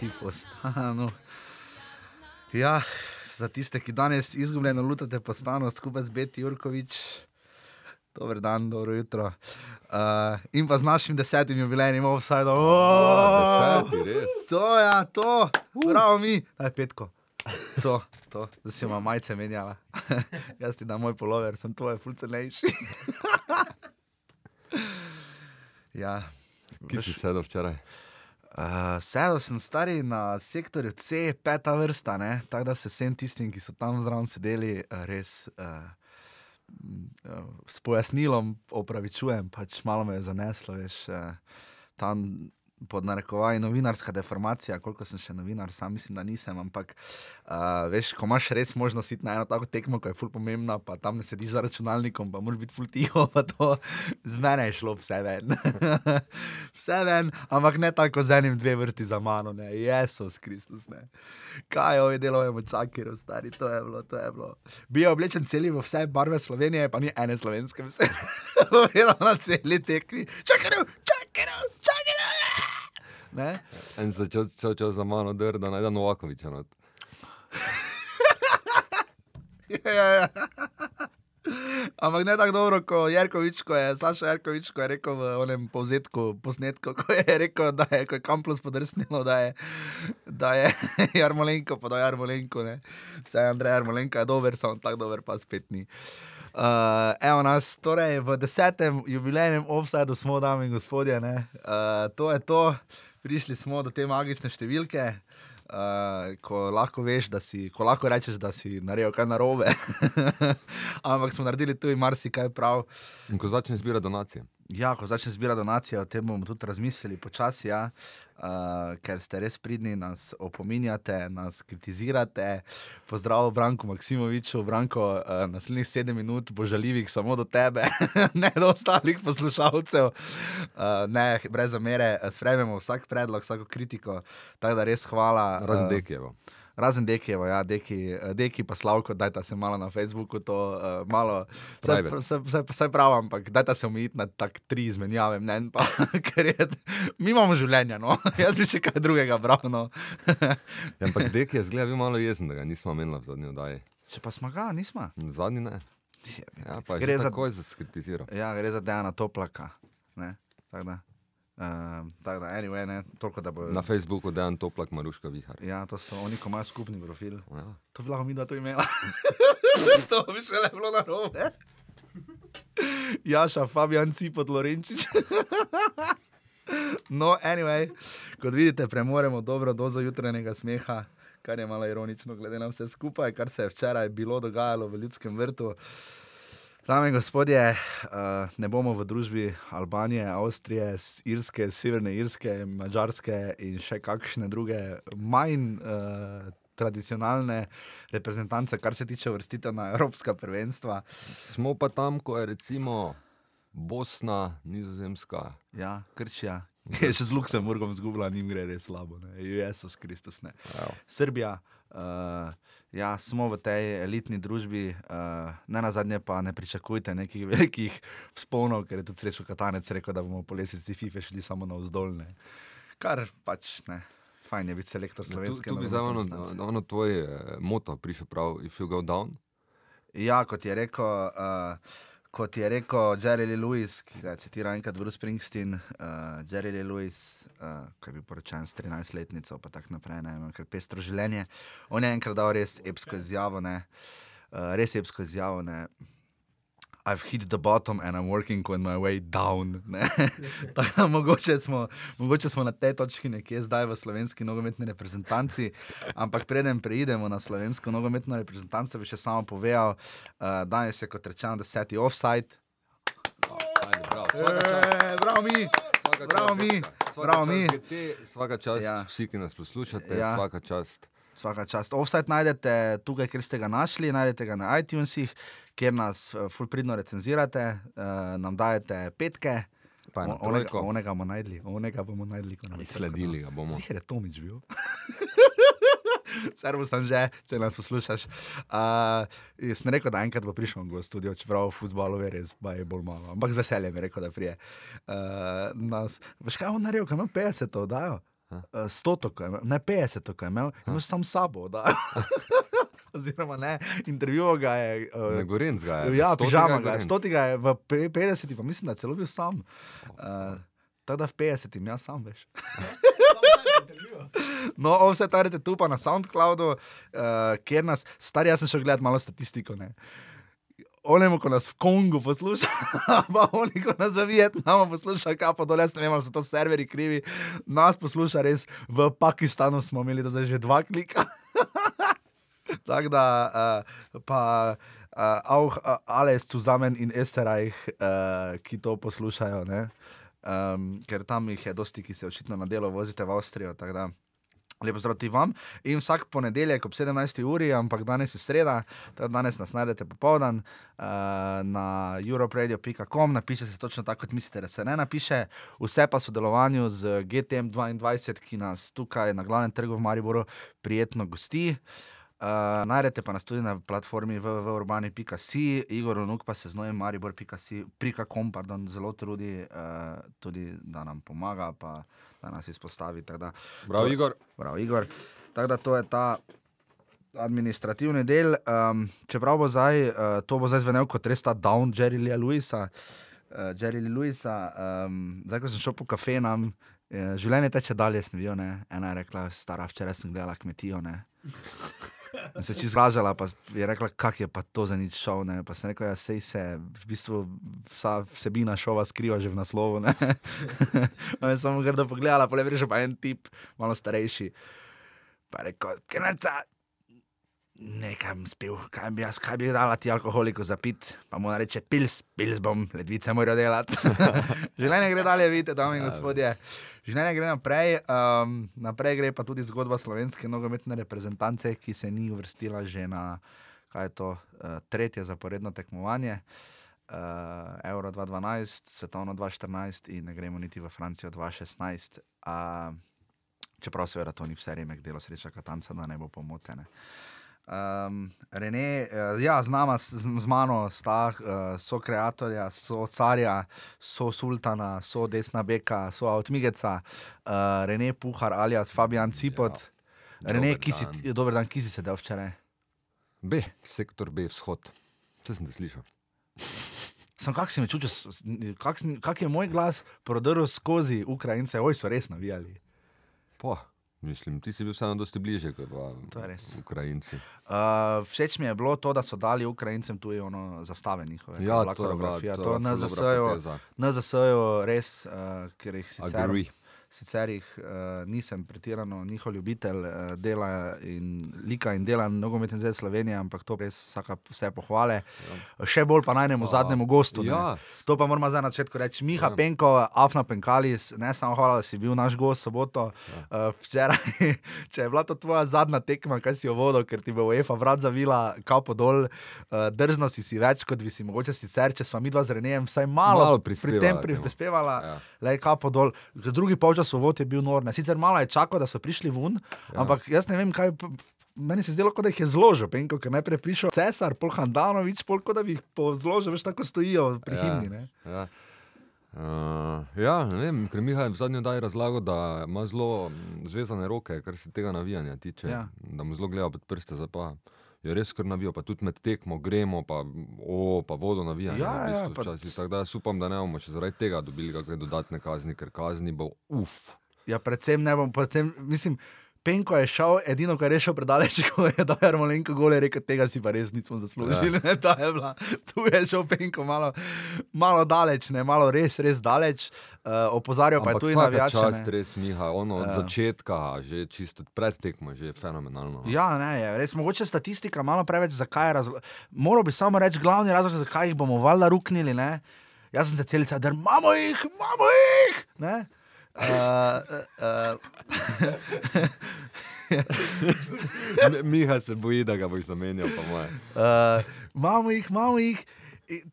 če je izgubljena, lutati po stanu. Ja, za tiste, ki danes izgubljeno lutate po stanu skupaj z Beti Jurkovič. Dober dan, dobro jutro. Uh, in pa z našim desetim jubilejnim offsajdom. Deseti, res. To je, ja, to, prav mi, aj petko. To, to, da si ima majice menjala. Jaz ti dam moj polover, sem tvoje fulcenejši. ja. Kje si sedel včeraj? Uh, sedel sem stari na sektorju C, peta vrsta, ne? tako da se vsem tistim, ki so tam zraven sedeli, uh, res uh, uh, s pojasnilom opravičujem, pač malo me je zaneslo, veš, uh, tam pod narekovaj novinarska deformacija, koliko sem še novinar, sam mislim, da nisem, ampak uh, veš, ko imaš res možnost iti na eno tako tekmo, ko je ful pomembna, pa tam ne sediš za računalnikom, pa moraš biti ful tiho, pa to z mene je šlo vse ven. vse ven, ampak ne tako z enim, dve vrsti za mano, ne, Jezus Kristus, ne. Kaj ovi delujemo, čakaj, stari, to je bilo, to je bilo. Bil je oblečen celi v vse barve Slovenije, pa ni ene slovenske vse. Bilo na celi tekmi. Čakaj, čakaj, čakaj. Ne? En začel cel čas za mano, da je najdel Novakoviča. not. Ja, ja, ja. Ampak ne tako dobro, kot Jarkovič, ko je Saša Jarkovič, ko je rekel v onem povzetku, posnetku, ko je rekel, da je, je Kamplos podrsnilo, da je, da je Jarmolenko, pa da je Jarmolenko, ne. Vse Andrej Jarmolenko je dober, samo tako dober, pa spet ni. Uh, evo nas, torej v desetem jubilejnem offsajdu smo, dame in gospodje, ne. Uh, to je to, prišli smo do te magične številke. Uh, ko lahko veš, da si, ko lahko rečeš, da si naredil kaj narobe. Ampak smo naredili tudi marsikaj prav. In ko začne zbirati donacije. Ja, ko začne zbirati donacije, o tem bomo tudi razmislili počasi, ja, uh, ker ste res pridni, nas opominjate, nas kritizirate. Pozdrav, Branko Maksimoviču, Branko, uh, naslednjih sedem minut bo žaljivih samo do tebe, ne do ostalih poslušalcev. Uh, ne, brez zamere, sprejmemo vsak predlog, vsako kritiko, tako da res hvala. Razen uh, Dekijevo. Razen Dekijevo, ja, Deki, eh, Deki pa Slavko, dajta se malo na Facebooku, to uh, malo, vse, Private. vse, vse, vse prav, ampak dajta se omejiti na tak tri izmenjave mnen, pa ker je, mi imamo življenje, no, jaz bi še kaj drugega bral, no. Ja, ampak Dekij je zgleda bil malo jezen, da ga nismo imeli v zadnji oddaji. Če pa smo ga, nismo. V zadnji ne. Ja, pa je Gre za- takoj za skritiziral. Ja, gre za Dejana Toplaka, ne, tako da. Uh, da, anyway, ne, toliko da bo. Na Facebooku dejan toplak Maruška Vihar. Ja, to so oni, ko imajo skupni profil. Ja. To bi lahko mi da to imela. to bi še le bilo na robe. Jaša, Fabijan Cipot, Lorenčič. no, anyway, kot vidite, premoremo dobro dozo jutranjega smeha, kar je malo ironično, glede na vse skupaj, kar se je včeraj bilo dogajalo v ljudskem vrtu. Dame in gospodje, uh, ne bomo v družbi Albanije, Avstrije, Irske, Severne Irske, Mačarske in še kakšne druge manj uh, tradicionalne reprezentance, kar se tiče vrstitev na Evropska prvenstva. Smo pa tam, ko je recimo Bosna, Nizozemska. Ja, Krčija, ki je še z Luksemburgom zgubila, njim gre res slabo, ne? Jezus Kristus. Ne? Evo. Srbija, uh, ja, smo v tej elitni družbi, uh, ne na zadnje pa ne pričakujte nekih velikih vzponov, ker je tudi srečo Katanec rekel, da bomo po lesnici FIFA šli samo na vzdolne. Kar pač ne. Fajn je biti selektor Ja, Tu, slovenske tu bi zdaj reprezentance. ono, ono tvoj eh, moto prišel prav, if you go down. Ja, kot je rekel, uh, kot je rekel Jerry Lee Lewis, ki ga je citiral enkrat Bruce Springsteen, uh, Jerry Lee Lewis, uh, ki je bil poročen s 13-letnico, pa tako naprej, ne vem, ker pestro življenje. On je enkrat dal res epsko izjavo, ne, uh, res epsko izjavo. Ne. I've hit the bottom and I'm working on my way down. Tako da mogoče smo, mogoče smo na tej točki nekje zdaj v slovenski nogometni reprezentanci, ampak preden preidemo na slovensko nogometno reprezentanco, bi še samo povedal, uh, danes je kot rečeno deseti offside. Ajde, bravo. E, bravo mi, Svaka bravo čast, mi, bravo mi. Svaka čast Ja. vsi, ki nas poslušate, ja. svaka čast. Svaka čast. Offside najdete tukaj, kjer ste ga našli, najdete ga na iTunesih, kjer nas uh, fulpridno recenzirate, uh, nam dajete petke. Pa onega, trojko. onega bomo najdli, onega bomo najdli. ko nam trojko Sledili ga bomo. Ziher je Tomič bil. Servo sem že, če nas poslušaš. Uh, jaz sem rekel, da enkrat bo prišel v studio, čeprav v futbalu je res, bolj malo. Ampak z veseljem je rekel, da prije. Uh, nas, veš kaj on naredil, kaj ima 50 to dajo? 100 to, kaj ima, ne 50 to, kaj ima, ima sam sabo, da. Oziroma, ne, intervju ga je. Uh, Ne Gorenc ga je. Ja, pižama je ga je, Gorenc. stotega je v pe- 50, pa mislim, da je celo bil sam. Uh, Tako da v 50, jaz sam veš. No, on vse tarete tu pa na SoundCloudu, uh, kjer nas, stari, jaz sem šel gledati malo statistiko. Ne. Onemu, ko nas v Kongu posluša, pa oni, ko nas v Vietnamu posluša, kaj pa dol, jaz ne vem, ali so to serverji krivi, nas posluša res, v Pakistanu smo imeli zdaj že dva klika. Tako da, uh, pa uh, auch uh, alles zusammen in Österreich, uh, ki to poslušajo, ne? um, ker tam jih je dosti, ki se očitno na delo vozite v Avstrijo. tako da Lepo zdrav ti vam. In vsak ponedeljek ob 17. uri, ampak danes je sreda, tako da danes nas najdete popoldan uh, na europradio.com, napiše se točno tako, kot mislite, da se ne napiše. Vse pa v sodelovanju z GTM 22, ki nas tukaj na glavnem trgu v Mariboru prijetno gosti. Uh, najdete pa nas tudi na platformi www.urbani.si, Igor Onuk pa se z novim maribor.com, pardon, zelo trudi, uh, tudi da nam pomaga, pa da nas izpostavi. da- Prav, Igor. Prav, Igor. Tako da to je ta administrativni del. Um, čeprav bo zdaj, uh, to bo zdaj zvenel kot res ta down Jerry Lee Lewisa. Uh, Jerry Lee Lewisa, um, zdaj ko sem šel po kafenam, eh, življenje teče dalje, sem videl. Ne? Ena je rekla, stara, včeraj sem gledala kmetijo. In se čez zražala, pa je rekla, kak je pa to za nič šov. Ne? Pa sem rekel, ja, sej se v bistvu vsa vsebina šova skriva že v naslovu. Ona je samo grdo pogledala, pa je prišel pa en tip, malo starejši. Pa je rekel, kenarca, nekam spil, kaj bi jaz, kaj bi dala ti alkoholiku za pit, pa mu reče, pils, pils bom, ledvice morajo delati. Življenje gre dalje, vidite, dame in gospodje. Življenje gre naprej, um, naprej gre pa tudi zgodba slovenske nogometne reprezentance, ki se ni uvrstila že na, kaj je to, uh, tretje zaporedno tekmovanje. Uh, Euro 2012, svetovno 2014 in ne gremo niti v Francijo 2016. Uh, čeprav seveda to ni vse remek, delo sreča Katanca, da ne bo pomotene. Um, Rene, uh, ja, z, nama, z, z mano sta uh, so kreatorja, so carja, so sultana, so desna beka, so avtmigeca, uh, Rene Puhar alias Fabian Cipot. Ja. Rene, Dober ki si, dan. dober dan, ki si sedel včeraj. B, sektor B, vzhod. Vse sem te slišal. Sem kak si me čutil, kak, kak je moj glas prodrl skozi Ukrajince, oj, so res navijali. Po, mislim, ti si bil vseeno dosti bliže kot To. Ukrajinci. Uh, všeč mi je bilo to, da so dali Ukrajincem tu ono zastave njihove. Ja, to je bila, koreografija. to To je NZS-ju poteza. NZS-ju res, uh, ker jih sicer, Agree. Sicer jih, uh, nisem pretirano njihov ljubitelj uh, dela in lika in dela nogometne zveze Slovenije, ampak to res vsaka, vse pohvale. Ja. Še bolj pa najnemu zadnjemu gostu. ne. ja. To pa moramo zdaj na začetku reči. Miha Ja. Penko, Afna Penkalis, ne samo hvala, da si bil naš gost soboto. Ja. Uh, včeraj, če je bila to tvoja zadnja tekma, kaj si jo vodil, ker ti bo UEFA vrat zavila, kapo dol, uh, drzno si si več, kot bi si mogoče sicer, če sva mi dva z Renejem vsaj malo, Malo pri prispevala tem pri, temu. prispevala. Ja. Le kapo dol. Drugi polčas vod je bil nor. Ne. Sicer malo je čakal, da so prišli ven, ja. ampak jaz ne vem, kaj. Meni se zdelo, kot da jih je zložil, penko, ker najprej prišel Cesar, pol Handanovič, pol kot da bi jih zložil, veš, tako stojijo pri Ja. himni. ne. Ja. Uh, ja, ne vem, ker Miha je v zadnjem daju razlagal, da ima zelo zvezane roke, kar se tega navijanja tiče. Ja. Da mu zelo gleda pod prste, zdaj pa je res kar navijo, pa tudi med tekmo gremo, pa, o, pa vodo navijanje. Ja, v ja, bistvu, pa včasih. c- Tako da jaz upam, da ne bomo še zaradi tega dobili kakšne dodatne kazni, ker kazni bo uf. Ja, predvsem ne bom, predvsem, mislim, Penko je šel, edino, kar je šel predaleč, ko je dal Jarmolenko gole, rekel, tega si pa res nismo zaslužili. Ja. Je bila, tu je šel Penko malo, malo daleč, ne, malo res, res daleč. Uh, opozarjal pa je Ampak tudi vsaka navijače. čast, ne. res Miha, ono od Ja. začetka, že čisto pred tekmo, že je fenomenalno. no. Ja, ne, je res mogoče statistika malo preveč, zakaj je razlog. Moral bi samo reči glavni razlog, zakaj jih bomo valjda ruknili. Ne? Jaz sem se celica, da imamo jih, imamo jih. Ne? Uh, uh, Mi- Miha se boji, da ga boš zamenjal, pa moje. Uh, imamo jih, imamo jih.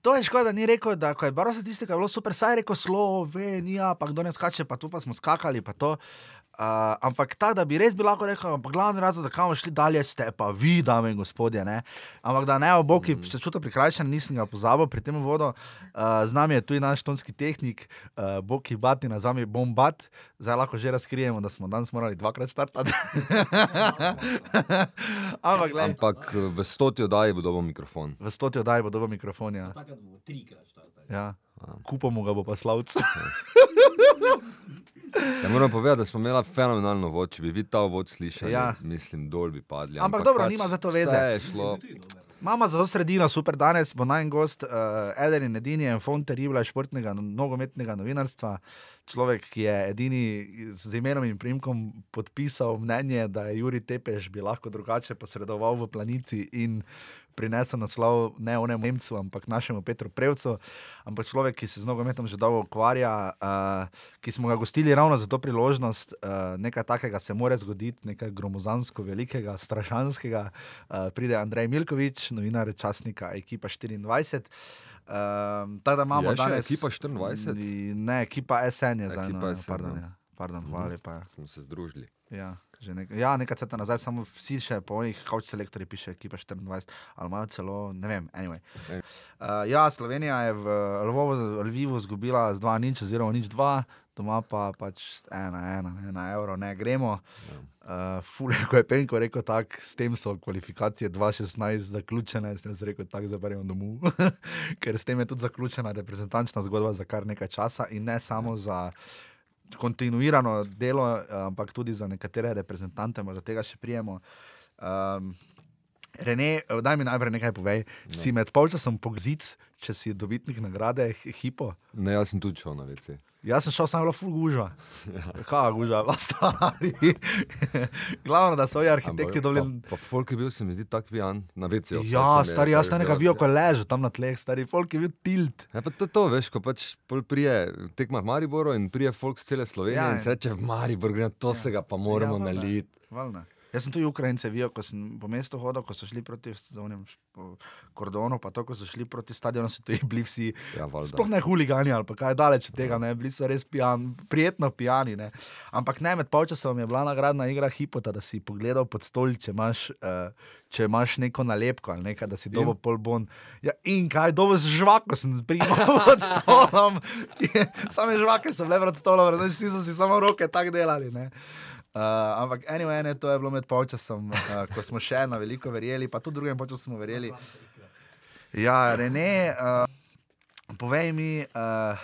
To je škoda, da ni rekel, da ko je bilo statistika, je bilo super, saj je rekel Slovenija, pa kdo ne skače, pa tu pa smo skakali. Pa. Uh, ampak ta, da bi res bi lahko rekel, ampak glavni razlog, zakaj bomo šli dalje, ste pa vi, dame in gospodje. Ne? Ampak da ne, oboki, mm. če čutim prikrajšan, nisem ga pozabil pri tem vodu. Uh, z nami je tudi naš tonski tehnik, uh, Boki Bati, z nami je Bombat. Zdaj lahko že razkrijemo, da smo danes morali dvakrat startati. ampak, gled, Ampak v stoti oddaji bo dobil mikrofon. v stoti oddaji bo dobil mikrofon. Ja. Takrat bomo trikrat štartali. Ja. Kupamo ga bo pa slavc. Ja, moram povedati, da smo imeli fenomenalno vod. Če bi vi ta vod slišali, Ja. mislim, dol bi padli. Ampak dobro, nima za to veze. Mama za to sredino, super danes bo naj gost, uh, eden in edini, en fond teribla športnega, no- nogometnega novinarstva. Človek, ki je edini z imenom in primkom podpisal mnenje, da je Juri Tepeš bi lahko drugače posredoval v planici in prinesel naslov ne onemu Nemcu, ampak našemu Petru Prevcu. Ampak človek, ki se z nogometom že dolgo ukvarja, uh, ki smo ga gostili ravno za to priložnost, uh, nekaj takega se more zgoditi, nekaj gromozansko velikega, strašanskega. Uh, pride Andrej Milkovič, novinar časnika Ekipa 24. Um, tako da imamo Je danes. Ekipa 24? Ni- Ne, ekipa SN je zdaj. Ekipa no, ja, SN, pardon, no. ja. Pardon, hvala lepa. Smo se združili. Ja, nek ja, nekaj cesta nazaj, samo vsi še po njih, kot selektori, piše ekipa 24, ali imajo celo, ne vem, anyway. Uh, ja, Slovenija je v Lvovu, Lvivu izgubila z 2 nič oziroma nič 2, doma pa pač 1, 1, 1 evro, ne gremo. Uh, Fulej, ko je Penko rekel tako, s tem so kvalifikacije 2016 zaključene, sem jaz rekel tako, zapremo domov. Ker s tem je tudi zaključena reprezentančna zgodba za kar nekaj časa in ne samo za kontinuirano delo, eh, ampak tudi za nekatere reprezentante, morda tega še prijemo. Um, Rene, daj mi najprej nekaj povej. No. Si med polčasom pogzic, če si dobitnik nagrade Hi- Hipo? Ne, jaz sem tudi šel na WC. Jaz sem šel samo full gužva. Kaj gužva, stari. Glavno, da so ovi arhitekti dobili. Pa, pa folk je bil, se mi zdi, tak pijan na WC. Ja, stari, jaz tam nekaj vijo, ko leže tam na tleh, stari folk je bil tilt. Ja, pa to, to veš, ko pač pol prije tekma v Mariboru in prije folk z cele Slovenije Ja, ja, in in- se reče v Maribor, gre, to ja. se ga pa moramo Ja, ja, valjda. naliti. Valjda. Jaz sem tudi Ukrajince videl, ko sem po mestu hodil, ko so šli proti onem kordonu, pa to, ko so šli proti stadionu, so tudi bili vsi. Ja, valjda. Sploh ne huligani ali kaj daleč od tega, ne, bili so res pijani, prijetno pijani. Ne. Ampak ne, med polčasom je bila nagradna igra Hipota, da si pogledal pod stol, če imaš, uh, če imaš neko nalepko ali nekaj, da si dobo pol bon. Ja, in kaj, dobo z žvako sem primal pod stolom. Same žvake so bile pred stolom, razumeš, vsi so si samo roke tako delali. Ne. Uh, ampak anyway, ne, to je bilo med polčasom, uh, ko smo še na veliko verjeli, pa tudi v drugem polčasu smo verjeli. Ja, Rene, uh, povej mi, uh,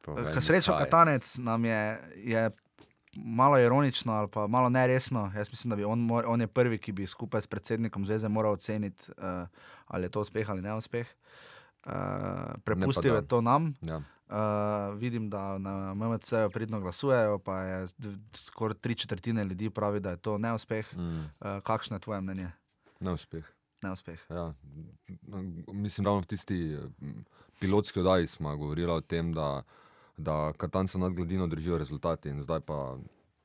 Povej mi, srečo. Katanec nam je, je malo ironično ali pa malo neresno. Jaz mislim, da bi on, mor- on je prvi, ki bi skupaj s predsednikom zveze moral oceniti, uh, ali je to uspeh ali neuspeh. Uh, prepustil da. je to nam. Ja. Uh, vidim, da na MMC-ju pridno glasujejo, pa je skoraj tri četrtine ljudi pravi, da je to neuspeh. Mm, Uh, kakšno je tvoje mnenje? neuspeh. Neuspeh. Ja. Mislim, ravno v tisti eh, m, pilotski oddaji smo govorili o tem, da, da Katanca nad gladino držijo rezultati zdaj pa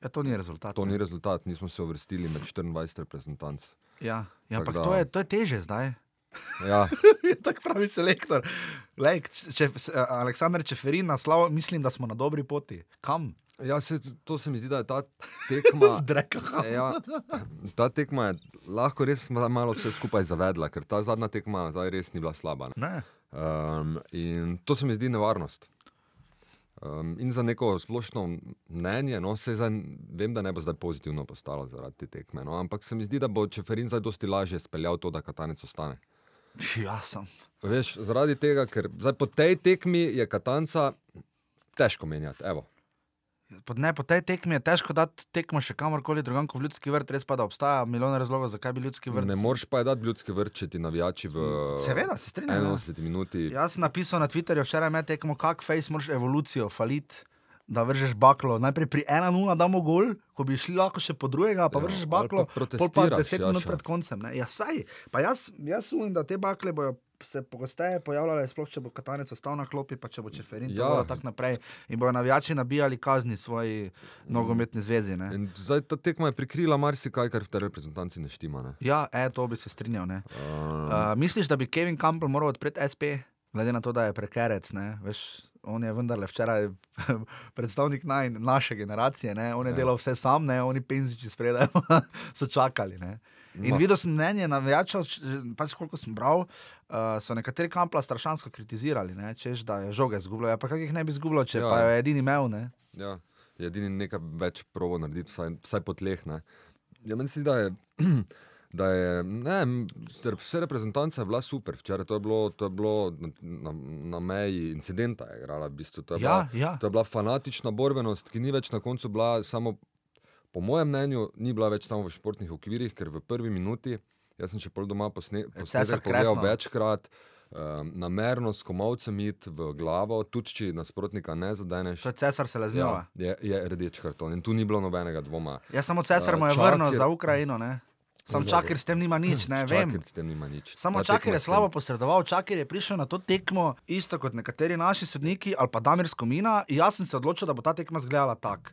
Ja, to ni rezultat. to ne. ni rezultat, nismo se uvrstili med 24 reprezentanc. Ja, ja ampak da- to je, to je teže zdaj. Ja, tako pravi selektor. Lej, če, Aleksandr Čeferin, naslov, mislim, da smo na dobri poti. Kam? ja se, to se mi zdi, da je ta tekma. Dreka. Ja, ta tekma je lahko res ma- malo vse skupaj zavedla, ker ta zadnja tekma zdaj res ni bila slaba. ne. Ne. Um, in to se mi zdi nevarnost. Um, in za neko splošno mnenje, no, se zdaj, vem, da ne bo zdaj pozitivno postalo zaradi te tekme, no, ampak se mi zdi, da bo Čeferin zdaj dosti lažje speljal to, da Katanec ostane. Ja, sem. Veš, zaradi tega, ker zdaj po tej tekmi je Katanca težko menjati. Evo. Po, ne, po tej tekmi je težko dati tekmo še kamorkoli drugam kot v ljudski vrt, res pa da obstaja milijon razlogov, zakaj bi ljudski vrt. Ne moreš pa je dati ljudski vrt, če ti navijači v Seveda, se strinjam. ja. 81 minuti. Jaz sem napisal na Twitterju včeraj med tekmo, kak face moraš evolucijo faliti. Da vržeš baklo, najprej pri 1-0 damo gol, ko bi šli lahko še po drugega, pa Ja, vržeš baklo, pa pol pa protestiraš, 10 minut Jaša. pred koncem. Ne? Ja, saj, pa jaz, jaz sumim, da te bakle bojo se pogosteje pojavljale, sploh če bo Katanec ostal na klopi, pa če bo Čeferin Ja. ja. tako naprej. In bojo navijači nabijali kazni svoji nogometni zvezi. Zdaj ta tekma je prikrila marsikaj, kar v tej reprezentanci ne štima. Ne? Ja, e, to bi se strinjal. ne. Um, Uh, misliš, da bi Kevin Campbell moral odpreti SP, glede na to, da je prekerec, ne? veš, on je vendarle včeraj predstavnik naj, naše generacije, ne? on je Ja. delal vse sam, ne? oni penziči spredaj so čakali. Ne? In Ma. videl sem mnenje navijačev, pač koliko sem bral, uh, so nekateri kampla strašansko kritizirali, ne? češ da je žoge zgubljal. Ja, pa kakih ne bi zgubljal, če Ja. ja. pa je edini imel. Ne? Ja, je edini nekaj več provo narediti, vsaj, vsaj po tleh. Ne. Ja, meni se zdi, da je. Da je, ne, vse reprezentance je bila super. Včeraj to je bilo, to je bilo na, na, meji incidenta. Je igrala, v bistvu. to, je Ja, bila, ja. to je bila fanatična borbenost, ki ni več na koncu bila samo, po mojem mnenju, ni bila več samo v športnih okvirih, ker v prvi minuti, jaz sem še pol doma posne, Cesar posnetek pogledal večkrat, um, namerno s komovcem iti v glavo, tudi če nasprotnika ne zadeneš. To je cesar se laznjava. Ja, je, je rdeč karton in tu ni bilo nobenega dvoma. Ja, samo cesar Uh, mu je vrnil za Ukrajino. Ne? Sam čakir s tem nima nič, ne vem. Nima nič. Samo tekma je slabo posredoval, Čakir je prišel na to tekmo, isto kot nekateri naši sodniki ali pa Damir Skomina. in Jaz sem se odločil, da bo ta tekma izgledala tako.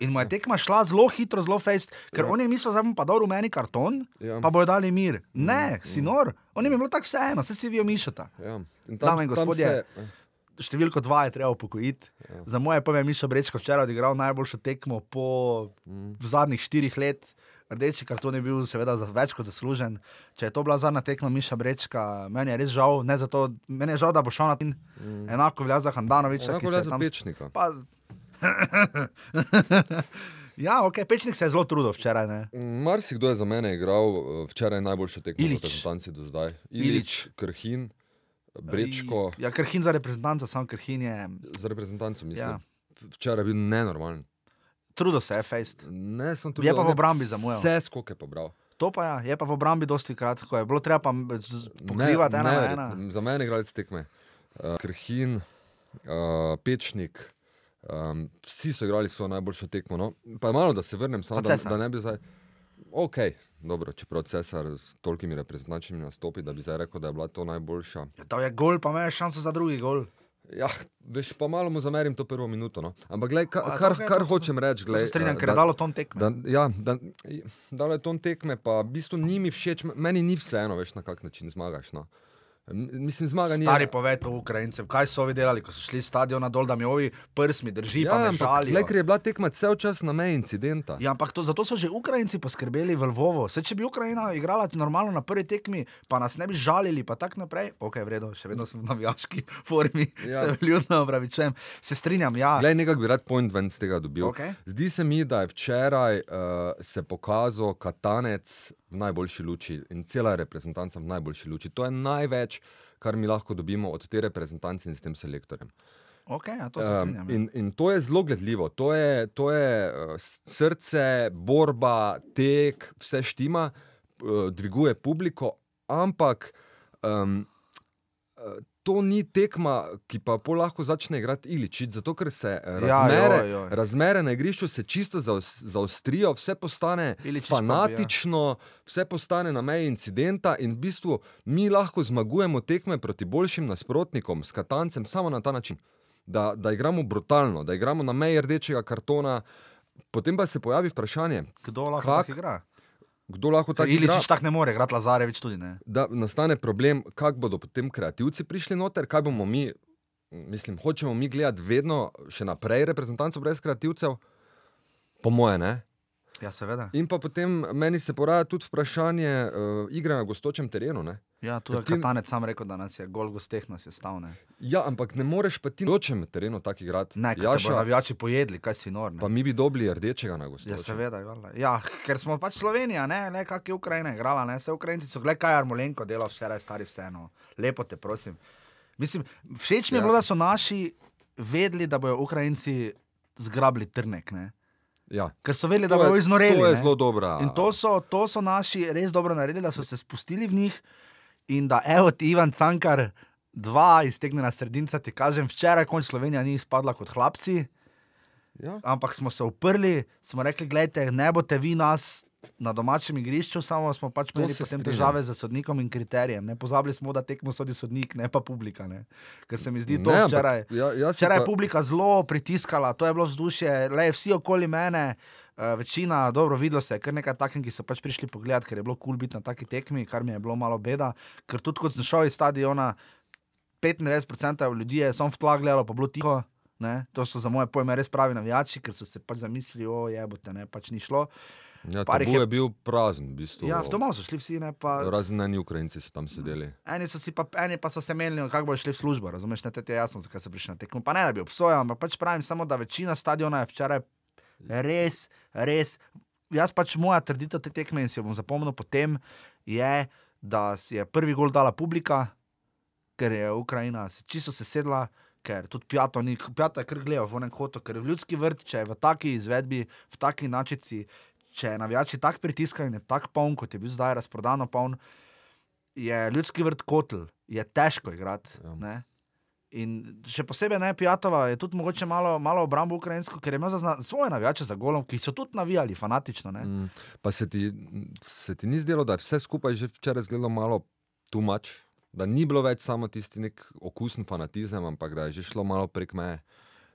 In mu je tekma šla zelo hitro, zelo fejst, ker Ja. on je mislil, da bo pa dal rumeni karton, Ja. pa bojo dali mir. Ne, si nor, on je bilo tako vseeno, vse si vi omišljate. Ja. In Dame in tam gospodje, se- Številko dva je treba upokojiti. Ja. Za moje pojme je Mišo Brečko včeraj odigral najboljšo tekmo po Mm. zadnjih štirih let. Rdeči karton je bil seveda za več kot zaslužen. Če je to bila zadnja tekma Miša Brečka, meni je res žal, ne zato, meni je žal, da bo šel na tin. Mm. Enako velja za Handanoviča, Enako ki se je tam Pečnika. Pa... ja, ok, Pečnik se je zelo trudil včeraj. Ne? Marsikdo je za mene igral eh, včeraj najboljšo tekmo v reprezentanci do zdaj. Ilić. Ilič, Krhin, Brečko, Ja, Krhin za reprezentanco, sam Krhin je. za reprezentanco mislim. Ja. Včeraj je bil nenormalen. Trudil se je, fejst. Ne, sem Je pa v obrambi zamujal. Vse skoke pobral. To pa ja, je pa v obrambi dosti krat, ko je bilo treba pa z- pokrivati ena na ena. Za mene igralec tekme. Uh, Krhin, uh, Pečnik, um, vsi so igrali svojo najboljšo tekmo. No. Pa malo, da se vrnem, samo da, da ne bi zdaj. Ok, dobro, čeprav Cesar s tolkimi reprezentančnimi nastopi, da bi zdaj rekel, da je bila to najboljša. Ja, to je gol, pa imaš šanso za drugi gol. Ja, veš, pa malo mu zamerim to prvo minuto. No. Ampak, glej, ka, A, kar, kar se- hočem reči, glej, se strinjam, ker je dalo ton tekme. Da, ja, da, dalo je ton tekme, pa v bistvu ni mi všeč, meni ni vseeno, veš, na kak način zmagaš. No. Mislim, zmaga ni. Stari poved to Ukrajincem, kaj so ovi delali, ko so šli s stadiona dol, da mi ovi prsmi drži, pa ja, ampak, žalijo. glej, ker je bila tekma cel čas na meji incidenta. Ja, ampak to, zato so že Ukrajinci poskrbeli v Lvovu. Se, če bi Ukrajina igrala normalno na prvi tekmi, pa nas ne bi žalili, pa tako naprej, ok, vredno, še vedno sem v navijaški formi, Ja. se vljudno opravičujem. Se strinjam, ja. Glej, nekaj bi rad point ven z tega dobil. Okej. Zdi se mi, da je včeraj uh, se pokazal Katanec v najboljši luči in cela reprezentanca v najboljši luči. To je največ, kar mi lahko dobimo od te reprezentance in s tem selektorjem. Okay, to se Um, in, in to je zelo gledljivo. To je, to je uh, srce, borba, tek, vse štima, uh, dviguje publiko, ampak um, uh, to ni tekma, ki pa pol lahko začne igrati iličič, zato ker se eh, Ja, razmere, joj, joj. razmere na igrišču se čisto zaos, zaostrijo, vse postane Iličić pa bi, ja. fanatično, vse postane na meji incidenta in v bistvu mi lahko zmagujemo tekme proti boljšim nasprotnikom, s Katancem, samo na ta način da, da igramo brutalno, da igramo na meji rdečega kartona. Potem pa se pojavi vprašanje, Kdo lahko kak- igra? Kdo lahko tako igra. Iličič tako ne more, igrati Lazarevič tudi ne. Da nastane problem, kako bodo potem kreativci prišli noter, kaj bomo mi, mislim, hočemo mi gledati vedno še naprej reprezentanco brez kreativcev, po moje ne. Ja, seveda. In pa potem meni se poraja tudi vprašanje uh, igre na gostočem terenu. Ne? Ja, tu je ti- Katanec sam rekel, da nas je gol gosteh nas je stavne. Ja, ampak ne moreš pa ti na gostočem terenu tako igrati. Ne, Jaša, bodo navijači pojedli, kaj si nor. ne. pa mi bi dobili rdečega na gostočem. Ja, seveda, valjda. ja, ker smo pač Slovenija, ne, ne kak je Ukrajina igrala, ne, vse Ukrajinci so, gledaj, kaj Armolenko delal včeraj, stari vseeno. Lepo te prosim. Mislim, všeč mi je Ja. bilo, da so naši vedeli, da bodo Ukrajinci zgrabili trnek, ne. Ja. Ker so vedeli, da To je- bodo iznoreli. To je zelo dobra. In to so, to so naši res dobro naredili, da so se spustili v njih in da, evo ti Ivan Cankar, dva iztegnjena sredinca, ti kažem, včeraj konč Slovenija ni izpadla kot hlapci, Ja. ampak smo se uprli, smo rekli, gledajte, ne boste vi nas na domačem igrišču, samo smo pač imeli potem strinjam. težave z sodnikom in kriterijem. Ne pozabili smo, da tekmo sodi sodnik, ne pa publika. Ne? Ker se mi zdi to Ne, včeraj. Ja, Včeraj je pa- publika zelo pritiskala, to je bilo vzdušje, le vsi okoli mene, uh, večina, dobro, videlo se je kar nekaj takih, ki so pač prišli pogledat, ker je bilo kul cool biti na taki tekmi, kar mi je bilo malo beda. Ker tudi kot sem šel iz stadiona, 95% ljudi je samo v tla gledalo, pa bilo tiho. Ne? To so za moje pojme res pravi navijači, ker so se pač zamislili, o je, bo te ne, pač ni šlo. Ja, Par jih tabu je- je bil prazen, v bistvu. Ja, v Tomo so šli vsi, ne pa. Razen eni Ukrajinci so tam sedeli. Eni, so pa, eni pa so se menili, kako bodo šli v službo, razumeš, ne te je jasno, zakaj so prišli na tekmo. Pa ne, da bi obsojal, ampak pač pravim samo, da večina stadiona je včeraj res, res. Jaz pač moja trditev te tekme in si jo bom zapomnil potem, je, da si je prvi gol dala publika, ker je Ukrajina se čisto sesedla. Ker tudi pijato, ni, pijato je kar gledal v enem kotu, ker v ljudski vrt, če je v taki izvedbi, v taki načici, če je navijači tako pritiskajo in je tako poln, kot je bil zdaj razprodano poln, je ljudski vrt kotl, je težko igrati. Ja. Ja. In še posebej ne Pijatova je tudi mogoče malo, malo obrambo ukrajinsko, ker je imel zazna, svoje navijače za golom, ki so tudi navijali fanatično. Ne? Mm, Pa se ti, se ti ni zdelo, da je vse skupaj že včeraj zgledalo malo tumač, da ni bilo več samo tisti nek okusen fanatizem, ampak da je že šlo malo prek meje.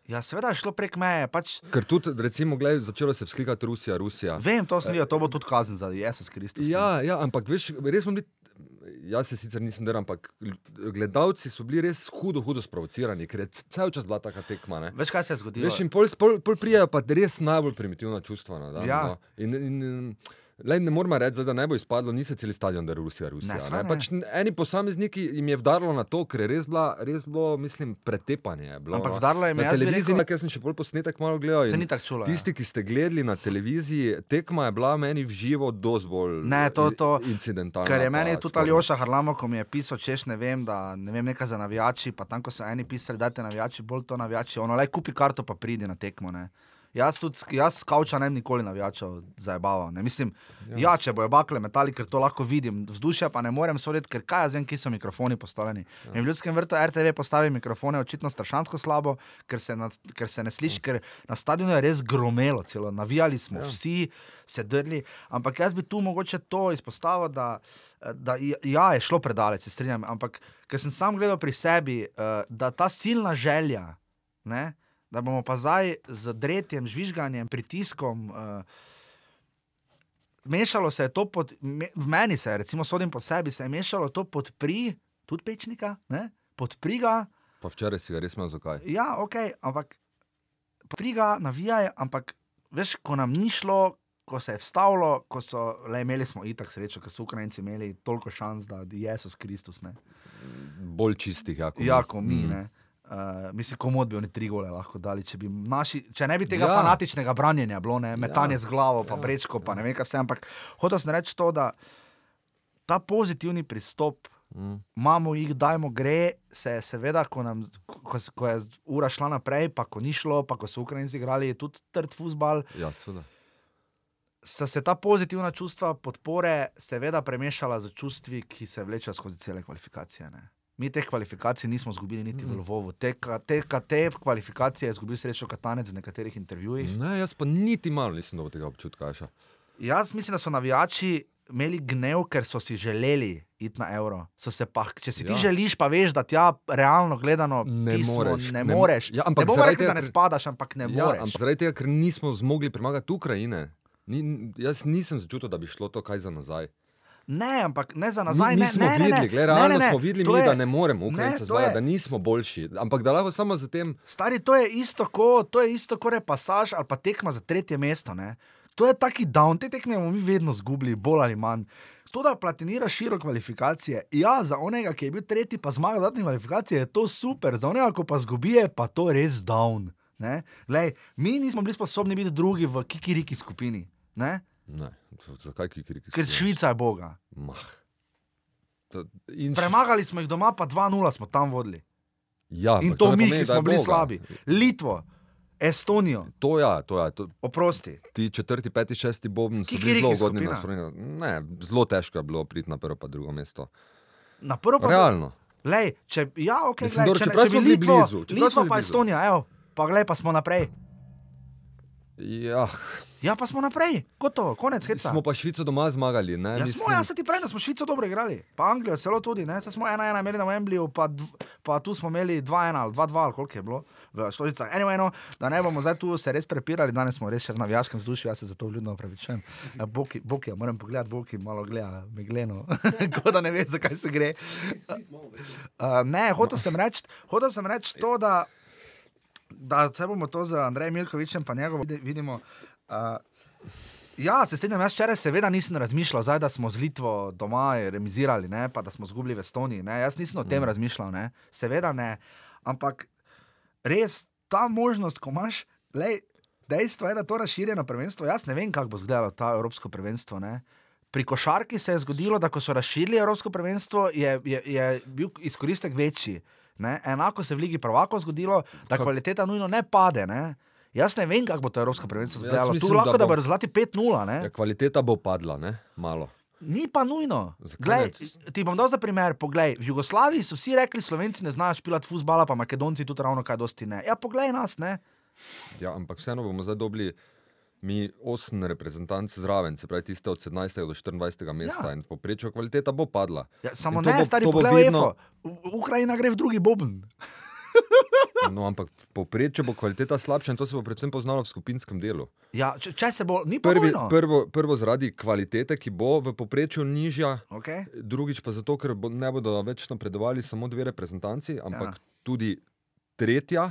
Ja, seveda je šlo prek meje. Pač, Ker tudi, recimo, gled, začelo se je vzklikati Rusija, Rusija. vem, to sem videl, to bo tudi kazen za Jezus Kristus. Ja, ja, ampak veš, res smo bili. Jaz se sicer nisem delal, ampak gledalci so bili res hudo, hudo sprovocirani, ker je cel čas bila taka tekma. Ne? Veš, kaj se je zgodilo? Veš, in pol, pol, pol prijajo pa res najbolj primitivna čustva. Na dan, Ja. no. in, in, in, Lej, ne moramo reči, da ne bo izpadlo, ni se cel stadion, da je Rusija. Rusija Ne, ne, ne. Pač eni posamezniki jim je vdarilo na to, ker je res, bila, res bilo, mislim, pretepanje. je Bilo, Ampak no. vdarilo je, na jaz televiziji, rekel- ker sem še bolj posnetek malo gledal. Se ni tako čulo. ja. Tisti, ki ste gledali na televiziji, tekma je bila meni v živo, dosti bolj Ne, to- to- incidentalna. Ker je meni tudi. Aljoša Harlamo, ko mi je pisal, češ ne vem, da ne vem, nekaj za navijači, pa tam, ko so eni pisali, da te navijači, bolj to navijači, ono, le kupi karto, pa pridi na tekmo. Ne. Jaz, tudi, jaz s kavča ne bi nikoli navijačev zabaval. Mislim, ja. ja, če bojo bakle metali, ker to lahko vidim, vzdušja pa ne morem soditi, ker kaj jaz vem, ki so mikrofoni postavljeni. Ja. In v ljudskem vrtu RTV postavi mikrofone očitno strašansko slabo, ker se, na, ker se ne sliši, ker na stadionu je res gromelo, celo navijali smo, ja. vsi se drli. Ampak jaz bi tu mogoče to izpostavil, da, da ja, je šlo predaleč, se strinjam, ampak ker sem sam gledal pri sebi, eh, da ta silna želja, ne, da bomo pa zdaj z dretjem, žvižganjem, pritiskom. Uh, Mešalo se je to pod, me, v meni, se, recimo, sodim po sebi, se je mešalo to pod pri, tudi pečnika, ne? pod priga. Pa včeraj si ga res imel zakaj. Ja, ok, ampak priga, navijaj, ampak veš, ko nam ni šlo, ko se je vstavilo, ko so le imeli smo itak srečo, ker so Ukrajinci imeli toliko šans, da je Jezus Kristus. Ne? Bolj čistih, jako Ja, ko mi. Mm. Ne? Uh, mislim, komod bi oni tri gole lahko dali, če, bi naši, če ne bi tega ja. Ja. fanatičnega branjenja bilo, ne? metanje Ja. z glavo, pa Ja. brečko, pa ne vem kaj vse. Ampak hotel sem reči to, da ta pozitivni pristop, Mm. imamo jih, dajmo gre, se je seveda, ko, nam, ko, ko je ura šla naprej, pa ko ni šlo, pa ko so Ukrajinci igrali tudi trd futbal, Ja, seveda. so se ta pozitivna čustva podpore seveda premešala z čustvi, ki se vlečejo skozi cele kvalifikacije. Ne. Mi teh kvalifikacij nismo izgubili niti v Mhm. Lvovu. Te, te, te kvalifikacije je izgubil srečo Katanec v nekaterih intervjujih. Ne, jaz pa niti malo nisem dobil tega občutka. Aša. Jaz mislim, da so navijači imeli gnev, ker so si želeli iti na evro. So se Pa, če si ti Ja. želiš, pa veš, da tja realno gledano Ne pismo, moreš, ne ne- moreš. Ja, ampak ne bomo rekli, da tega, ne ker- spadaš, ampak ne Ja, moreš. ampak zaradi tega, ker nismo zmogli premagati Ukrajine. Ni, jaz nisem začutil, da bi šlo to kaj za nazaj. Ne, ampak ne za nazaj. mi, mi smo ne, videli, ne, gled, ne, realno ne, ne. smo videli, mi, je- da ne moremo Ukrajince je- da nismo boljši. Ampak da lahko samo z tem. Stari, to je isto, kot to je isto, kot je pasaž ali pa tekma za tretje mesto. Ne? To je taki down, te tekme bomo mi vedno zgubili, bolj ali manj. To, da platiniraš široko kvalifikacije, ja, za onega, ki je bil tretji, pa zmaga zadnje kvalifikacije, je to super, za onega, ko pa zgubi, je pa to res down. Glej, mi nismo bili sposobni biti drugi v kikiriki skupini, ne? Ne, to- zakaj kikiriki? ker Švica je boga. Mah. To, in Premagali smo jih doma, pa 2-0 smo tam vodili. ja, In to ne mi, pomeni, ki je smo bili Boga. slabi. Litvo, Estonijo, To ja, to ja. To, oprosti. ti četrti, peti, šesti bobni so bili zelo ugodni spremljanju. Ne, zelo težko je bilo priti na prvo pa drugo mesto. Na prvo pa Realno. Lej, če, ja, okay, Mislim, glej, dobro, če, čeprav če bi Litvo, blizu, smo Litvo pa blizu. Estonija, evo, pa glej, pa smo naprej. Ja, Ja, pa smo naprej, gotovo, konec heca. smo pa Švico doma zmagali. Ne? Ja, Mislim, smo, jaz se ti pravim, da smo Švico dobro igrali, pa Anglijo celo tudi, ne, Saj smo ena ena imeli na Wembleyu, pa, dv, pa tu smo imeli 2-1 ali 2-2 ali koliko je bilo v Štožicah. Anyway, no, da ne bomo zdaj tu se res prepirali, danes smo res še v navijaškem vzdušju, jaz se za to vljudno opravičujem. Ja, Boki, Boki, ja, moram pogledati, Boki malo gleda, megleno, kot da ne ve, zakaj se gre. Uh, ne, hotel sem reči, reči to, da, da se bomo to z Andrejem Milkovičem pa njegovo vidi- vidimo. Uh, Ja, se strinjam, jaz včeraj seveda nisem razmišljal, zdaj, da smo z Litvo doma remizirali, ne, pa da smo izgubili v Estoniji. Ne. Jaz nisem o tem razmišljal, ne. seveda ne. Ampak res ta možnost, ko imaš, lej, dejstvo je, da to razširjeno prvenstvo, jaz ne vem, kako bo izgledalo ta Evropsko prvenstvo. Ne. Pri košarki se je zgodilo, da ko so razširili Evropsko prvenstvo, je, je, je bil izkoristek večji. Ne. Enako se je v Ligi Prvako zgodilo, da Kak- kvaliteta nujno ne pade. Ne. Jaz ne vem, kako bo to Evropsko prvenstvo izgledalo. Tu lahko, da da bo- bo rezultati 5-0. ne. Ja, kvaliteta bo padla, ne? malo. Ni pa nujno. Glej, ti bom dal za primer. Poglej, v Jugoslaviji so vsi rekli, Slovenci ne znajo špilati futbola, pa Makedonci tudi ravno kaj dosti ne. Ja, poglej nas, ne. Ja, ampak vseeno bomo zdaj dobili mi osem reprezentanc zraven, se pravi tiste od 17. do 24. mesta Ja. in poprečjo kvaliteta bo padla. Ja, samo ne, bo- stari Efo. U- Ukrajina gre v drugi boben. No, ampak poprečjo bo kvaliteta slabša in to se bo predvsem poznalo v skupinskem delu. Ja, če, če se bo, ni Prvi, nujno. prvo, prvo zaradi kvalitete, ki bo v poprečju nižja, Okay. drugič pa zato, ker bo, ne bodo več napredovali samo dve reprezentanci, ampak Ja. tudi tretja.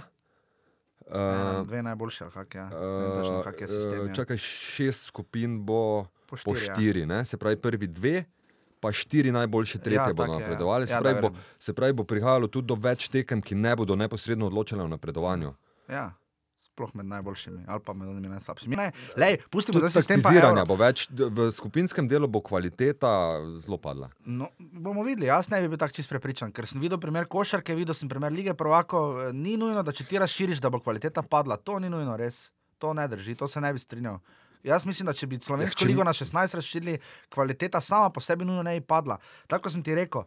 Ja, Uh, dve najboljše, ali kak je. Vem točno, kak je sistem. ja. Čakaj, šest skupin bo Po po štiri, ja. štiri, ne? se pravi prvi dve, pa štiri najboljše tretje Ja, ja, bodo je, ja. napredovali. Se, Ja, pravi, bo, se pravi, bo prihajalo tudi do več tekem, ki ne bodo neposredno odločale o napredovanju. Ja, sploh med najboljšimi, ali pa med onimi najslabšimi. Ne, lej, pustimo zdaj sistem pa taktiziranja Euro. bo več, v skupinskem delu bo kvaliteta zelo padla. No, bomo videli, jaz ne bi bil tako čist prepričan, ker sem videl primer košarke, videl sem primer lige prvako. Ni nujno, da če ti razširiš, da bo kvaliteta padla. To ni nujno res. To ne drži, to se ne bi strinjal. Jaz mislim, da če bi slovensko Ja, če- ligo na 16 razširili, kvaliteta sama po sebi nujno ne bi padla. Tako sem ti rekel.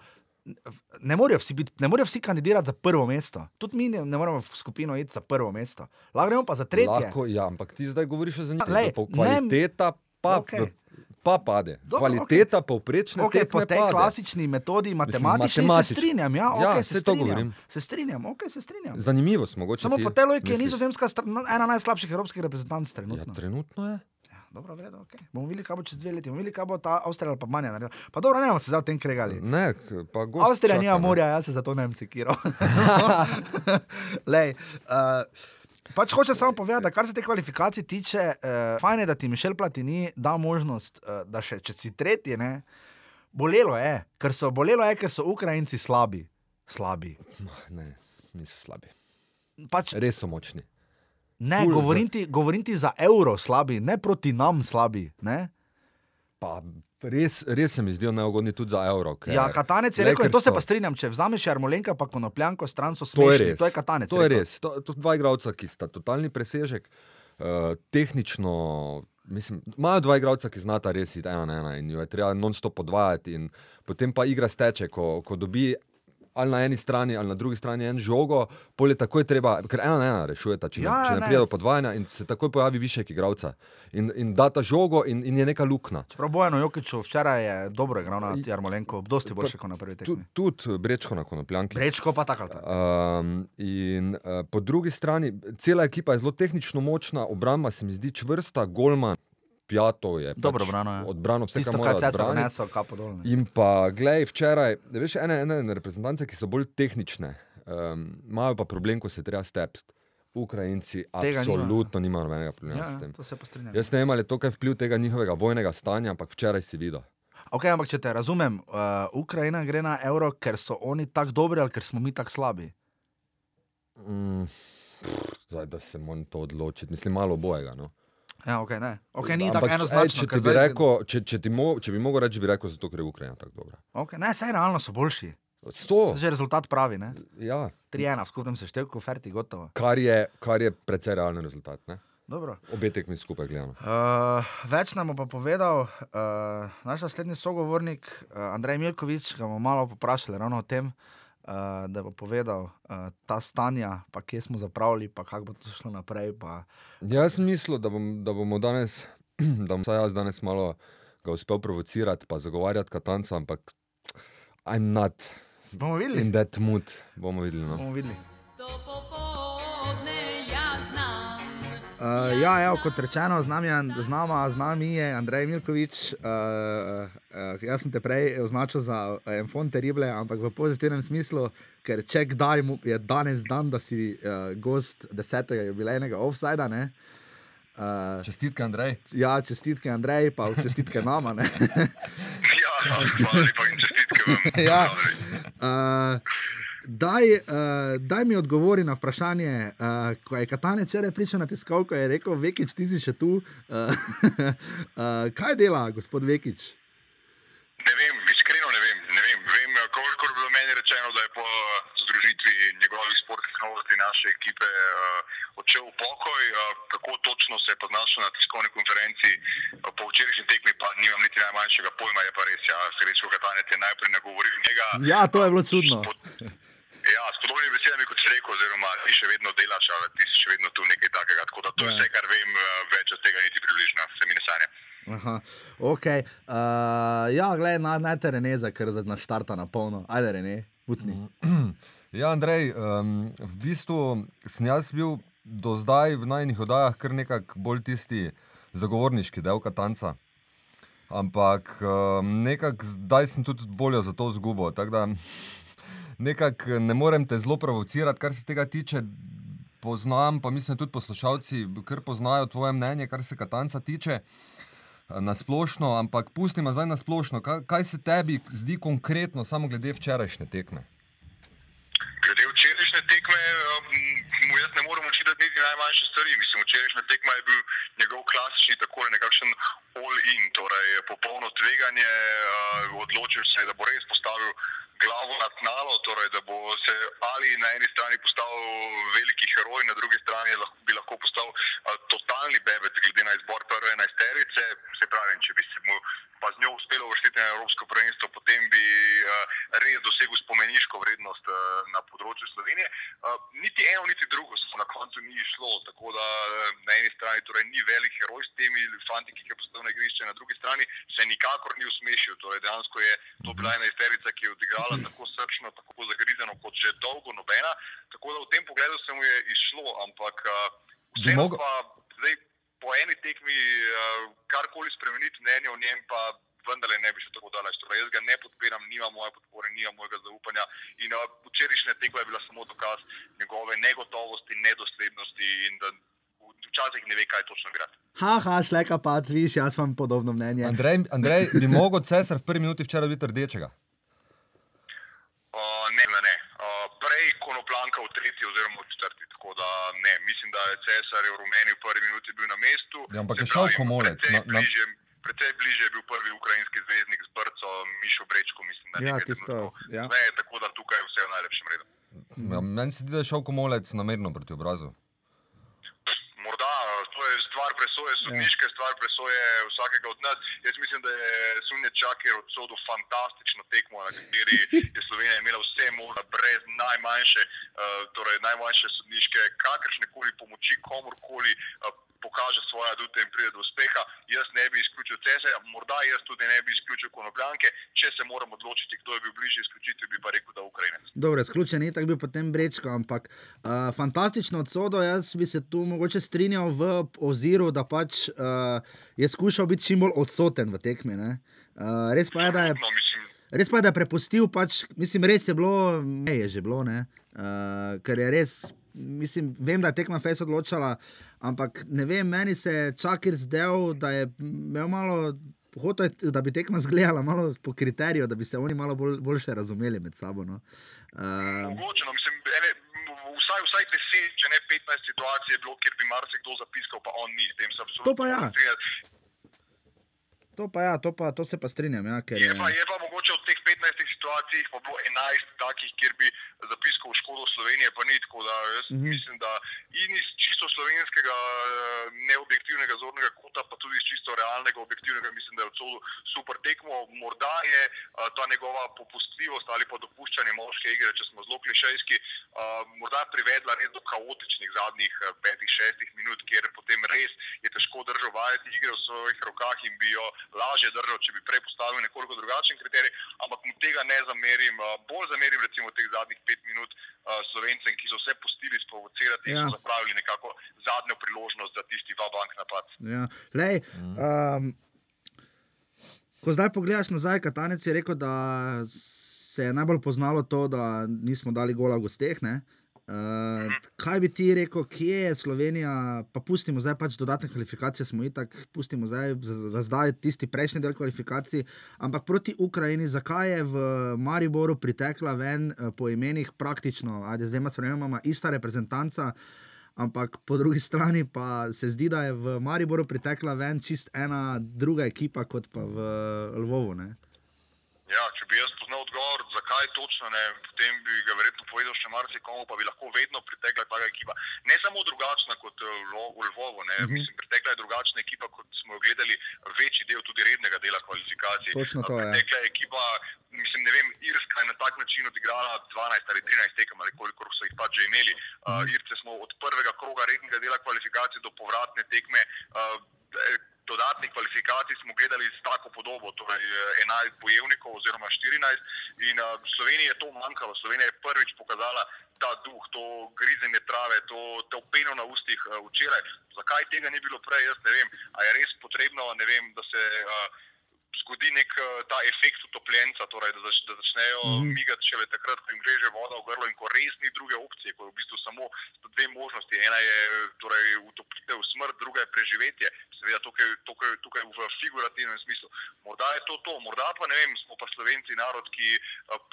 Ne morajo, vsi biti, ne morajo vsi kandidirati za prvo mesto. Tudi mi ne, ne moremo v skupino iti za prvo mesto. Lahko gremo pa za tretje. Lahko, ja, ampak ti zdaj govoriš o zanimivosti. Kvaliteta pa, okay. pa pade. Dobro, kvaliteta okay. povprečne Okay, po tekme tej pade. klasični metodi matematični se matematični. strinjam. Ja, Ja, okay, saj se, to strinjam. govorim. se strinjam. Okay, se strinjam. Zanimivost mogoče. Samo ti po tej logiki je nizozemska str- ena najslabših evropskih reprezentanc Ja, trenutno. trenutno je. Dobro, vredo, okay. Bomo videli, kaj bo čez dve leti, bomo videli, kaj bo ta Avstrija ali pa Manja naredila. Pa dobro, ne bomo se zdaj o tem kregali. Ne, pa gost Avstrija čaka, nima morja, jaz se zato ne bi sekiral. Lej, uh, pač hoče samo povedati, da kar se te kvalifikacije tiče, uh, fajn je, da ti Mišel Platini da možnost, uh, da še če si tretji, ne, bolelo je, ker so, bolelo je, ker so Ukrajinci slabi. Slabi. Ne, niso slabi. Pač, Res so močni. Ne, ful govorim ti, govorim ti za evro slabi, ne proti nam slabi. Ne? Pa res, res se mi zdijo neugodni tudi za evro. Ja, Katanec je rekel, ker to se pa strinjam, če vzameš Jarmolenka pa Konopljanko stran, so To je smešni. res. To je Katanec. To je rekel. res. To, to dva igralca, ki sta totalni presežek, uh, tehnično. Mislim, imajo dva igralca, ki znata res iti ena na ena in jo je treba non-stop podvajati, in potem pa igra steče, ko, ko dobi ali na eni strani ali na drugi strani en žogo, polje takoj treba, ker ena na ena rešujeta, če, Ja, ja, če ne ne, pride do podvajanja in se takoj pojavi višek igralca in, in data žogo in, in je neka luknja. Čeprav Bojano Jokiču včeraj je dobro igral na Jarmolenko, dosti boljše kot na prvi Tud- tekmi. Tudi brečko na konopljanki. Brečko pa tako. Um, in uh, po drugi strani, cela ekipa je zelo tehnično močna, obramba se mi zdi čvrsta, Golman, Pjato je Dobro pač brano, ja. odbrano, vse Tisto, kar odbraniti. vnesel, kapo dol. ne. In pa, glej, včeraj, veš, ene, ene reprezentance, ki so bolj tehnične, um, imajo pa problem, ko se treba stepst. Ukrajinci Tega absolutno nimajo nobenega problema Ja, s ja, tem. se. Jaz ne vem, ali je to kaj vpliv tega njihovega vojnega stanja, ampak včeraj si videl. Okay, ampak če te razumem, uh, Ukrajina gre na evro, ker so oni tako dobri ali ker smo mi tako slabi. Mm, pff, zdaj, da se moram to odločiti, mislim, malo bojega. No. Ja, okay, ne. Okay, ni tako ej, enoznačno. Če, ti bi zdaj- rekel, če, če, mo, če bi mogel reči, bi rekel, zato ker je Ukrajina tako dobra. Okay, ne, saj realno so boljši. Sto, Že rezultat pravi, ne? ja, 3-1 v skupnem seštevku, ferti, gotovo. kar, je, kar je precej realen rezultat. Ne? Dobro. Obe tekmi skupaj gledano. Uh, več nam bo pa povedal uh, naš naslednji sogovornik, uh, Andrej Milkovič, ga bomo malo poprašali ravno o tem. uh, da bo povedal uh, ta stanja, pa kje smo zapravili, pa kako bo to šlo naprej. Pa... Jaz sem mislil, da, bom, da bomo danes, da bom vsaj jaz danes malo ga uspel provocirati, pa zagovarjati Katanca, ampak I'm not Bomo videli. in that mood. Bomo videli. No. Bomo videli. Uh, ja, evo, kot rečeno, z nami, je- z, nama, z nami je Andrej Milkovič. Uh, uh, jaz sem te prej označil za enfant terrible, ampak v pozitivnem smislu, ker če kdaj mu- je danes dan, da si uh, gost desetega jubilejnega offsajda. ne. Uh, Čestitke, Andrej. ja, čestitke Andrej, pa čestitke nama. ne. Ja, hvala lepa in čestitke vam. ja. Uh, daj, uh, daj mi odgovori na vprašanje, uh, ko je Katanec včeraj prišel na tiskovko, je rekel: Vekič, ti si še tu. Uh, uh, kaj dela gospod Vekič? Ne vem, iskreno ne vem. Ne vem. vem kolikor je bilo meni rečeno, da je po združitvi njegovih sportnih novosti naše ekipe uh, odšel v pokoj. Uh, kako točno se je pa znašel na tiskovni konferenci uh, po včerajšnji tekmi, pa nimam niti najmanjšega pojma, je pa res. Ja, Srečo Katanec je najprej nagovoril njega. Ja, to je bilo čudno. Spod- Ja, s podobnimi besedami, kot si rekel, oziroma ti še vedno delaš, ali ti si še vedno tu nekaj takega. Tako da to je Ja. vse, kar vem, eh, več od tega niti približno se mi ne sanja. Aha, ok. Uh, ja, gledaj, naj, naj te Reneza, ker zdaj naštarta na polno. Ajde, Rene, utni. Ja, Andrej, um, v bistvu sem jaz bil do zdaj v najnih oddajah kar nekako bolj tisti zagovorniški del Katanca. Ampak um, nekako zdaj sem tudi voljo za to zgubo. Tako da nekako ne morem te zelo provocirati, kar se tega tiče. Poznam, pa mislim, tudi poslušalci, ker poznajo tvoje mnenje, kar se Katanca tiče. Na splošno, ampak pustimo zdaj na splošno. Kaj, kaj se tebi zdi konkretno, samo glede včerajšnje tekme? Glede včerajšnje tekme, um, mu jaz ne morem očitati niti najmanjše stvari. Mislim, včerajšnja tekma je bil njegov klasični, tako nekakšen all-in, torej popolno tveganje. Uh, odločil se je, da bo res postavil glavo na tnalo, torej da bo se ali na eni strani postavil veliki heroj, na drugi strani lahko, bi lahko postal uh, totalni bebet, glede na izbor prve enajsterice. Se pravi, če bi se mu pa z njo uspelo uvrstiti na Evropsko prvenstvo, potem bi uh, res dosegel spomeniško vrednost uh, na področju Slovenije. Uh, niti eno, niti drugo se na koncu ni šlo, tako da uh, na eni strani torej, ni velik heroj s temi fanti, ki jih je postavil na igrišče, na drugi strani se nikakor ni usmešil. Torej, dejansko je to bila ena izterica, ki je odigrala tako srčno, tako zagrizeno kot že dolgo nobena. Tako da v tem pogledu se mu je izšlo, ampak Bi vseeno pa zdaj po eni tekmi uh, karkoli spremeniti mnenje o njem, pa vendarle ne bi še tako daleč. Torej, jaz ga ne podpiram, nima moje podpore, nima mojega zaupanja. In uh, včerajšnja tekma je bila samo dokaz njegove negotovosti, nedoslednosti in da včasih ne ve, kaj točno igrati. Haha, šleka pac, viš, jaz imam podobno mnenje. Andrej, Andrej bi mogel cesar v prvi minuti včeraj biti rdečega. Uh, ne, ne, ne. Uh, prej konoplanka v tretji oziroma v četrti. Tako da ne, mislim, da je cesar je v rumeni v prvi minuti bil na mestu. Ja, ampak je šel komolec, precej na- na- bližje- Precej bliže je bil prvi ukrajinski zvezdnik z Brco, Mišo Brečko, mislim, da Ja, tisto, ja. Ne, tako da tukaj je vse v najlepšem redu. Ja, meni se zdi, da je šel komolec namerno proti obrazu. Morda to je stvar presoje, sodniške ja. stvar presoje vsakega od nas. Jaz mislim, da je Sunja Čakir odsodil fantastično tekmo, na kateri je Slovenija imela vse možne, brez najmanjše, uh, torej najmanjše sodniške, kakršne koli pomoči, komorkoli uh, pokaže svoje adute in pride do uspeha. Jaz ne bi izključil Cesarja, morda jaz tudi ne bi izključil Konopljanke. Če se moram odločiti, kdo je bil bližje izključitvi, bi pa rekel, da Ukrajinec. Dobro, izključen je tako bil potem Brečko, ampak uh, fantastično odsodo. Jaz bi se tu mogoče strinjal v oziru, da pač uh, je skušal biti čim bolj odsoten v tekmi. ne. Uh, res pa je, da je No, mislim, Res pa je, da je prepustil, pač, mislim, res je bilo, ne je že bilo, ne. Uh, ker je res, mislim, vem, da je tekma Fejs odločala, ampak ne vem, meni se je čakir zdel, da je imel malo. Hotel je, da bi tekma zgledala malo po kriteriju, da bi se oni malo bolj, boljše razumeli med sabo. No. Uh, Mogoče, no, mislim, ene, vsaj, vsaj 10, če ne 15 situacij je bilo, kjer bi marsikdo zapiskal, pa on ni. To pa ja. To pa ja, to pa, to se pa strinjam. Ja, ker, Je pa, je pa mogoče od teh 15 situacij pa bilo 11 takih, kjer bi zapiskal v škodo Slovenije, pa ni tako. Da jaz mm. -hmm. mislim, da in iz čisto slovenskega, eh, neobjektivnega zornega kota, pa tudi iz čisto realnega, objektivnega, mislim, da je odsodil super tekmo. Morda je uh, ta njegova popustljivost ali pa dopuščanje moške igre, če smo zelo klišejski, uh, morda privedla res do kaotičnih zadnjih petih, šestih minut, kjer potem res je težko držal vajeti igre v svojih rokah in bi jo lažje držal, če bi prej postavil nekoliko drugačen kriterij, ampak mu tega ne zamerim. Uh, bolj zamerim recimo teh zadnjih pet minut uh, slovencem, ki so vse pustili sprovocirati in Ja. so zapravili nekako zadnjo priložnost za tisti vabank napad. Ja. Lej, um, ko zdaj pogledaš nazaj, Katanec je rekel, da se je najbolj poznalo to, da nismo dali gola v gosteh. ne. Kaj bi ti rekel, kje je Slovenija, pa pustimo zdaj pač dodatne kvalifikacije, smo itak, pustimo zdaj za, za zdaj tisti prejšnji del kvalifikacij, ampak proti Ukrajini, zakaj je v Mariboru pritekla ven eh, po imenih praktično, ajde zdaj ima spremembama ista reprezentanca, ampak po drugi strani pa se zdi, da je v Mariboru pritekla ven čist ena druga ekipa kot pa v Lvovu. Ne? Ja, če bi jaz poznal odgovor, zakaj točno ne, potem bi ga verjetno povedal še marsikomu, pa bi lahko vedno pritekla taka ekipa. Ne samo drugačna kot eh, v Lvovu, ne, Mhm. mislim, pritekla je drugačna ekipa, kot smo jo gledali večji del tudi rednega dela kvalifikacij. Točno to, ja. Pritekla je ekipa, mislim, ne vem, Irska je na tak način odigrala 12 ali 13 tekem, ali koliko so jih pač že imeli. Uh, Irce smo od prvega kroga rednega dela kvalifikacij do povratne tekme. Uh, Dodatnih kvalifikacij smo gledali s tako podobo, torej eh, 11 bojevnikov oziroma 14. In uh, Sloveniji je to manjkalo. Slovenija je prvič pokazala ta duh, to grizenje trave, to, to peno na ustih uh, včeraj. Zakaj tega ni bilo prej, jaz ne vem. A je res potrebno, ne vem, da se. Uh, zgodi nek uh, ta efekt utopljenca, torej, da, zač, da začnejo mm Mhm. -hmm. migati šele takrat, ko jim reže voda v grlo in ko res ni druge opcije, ko je v bistvu samo dve možnosti. Ena je torej, utopitev, smrt, druga je preživetje. Seveda tukaj, tukaj, tukaj v figurativnem smislu. Morda je to to, morda pa ne vem, smo pa slovenci narod, ki uh,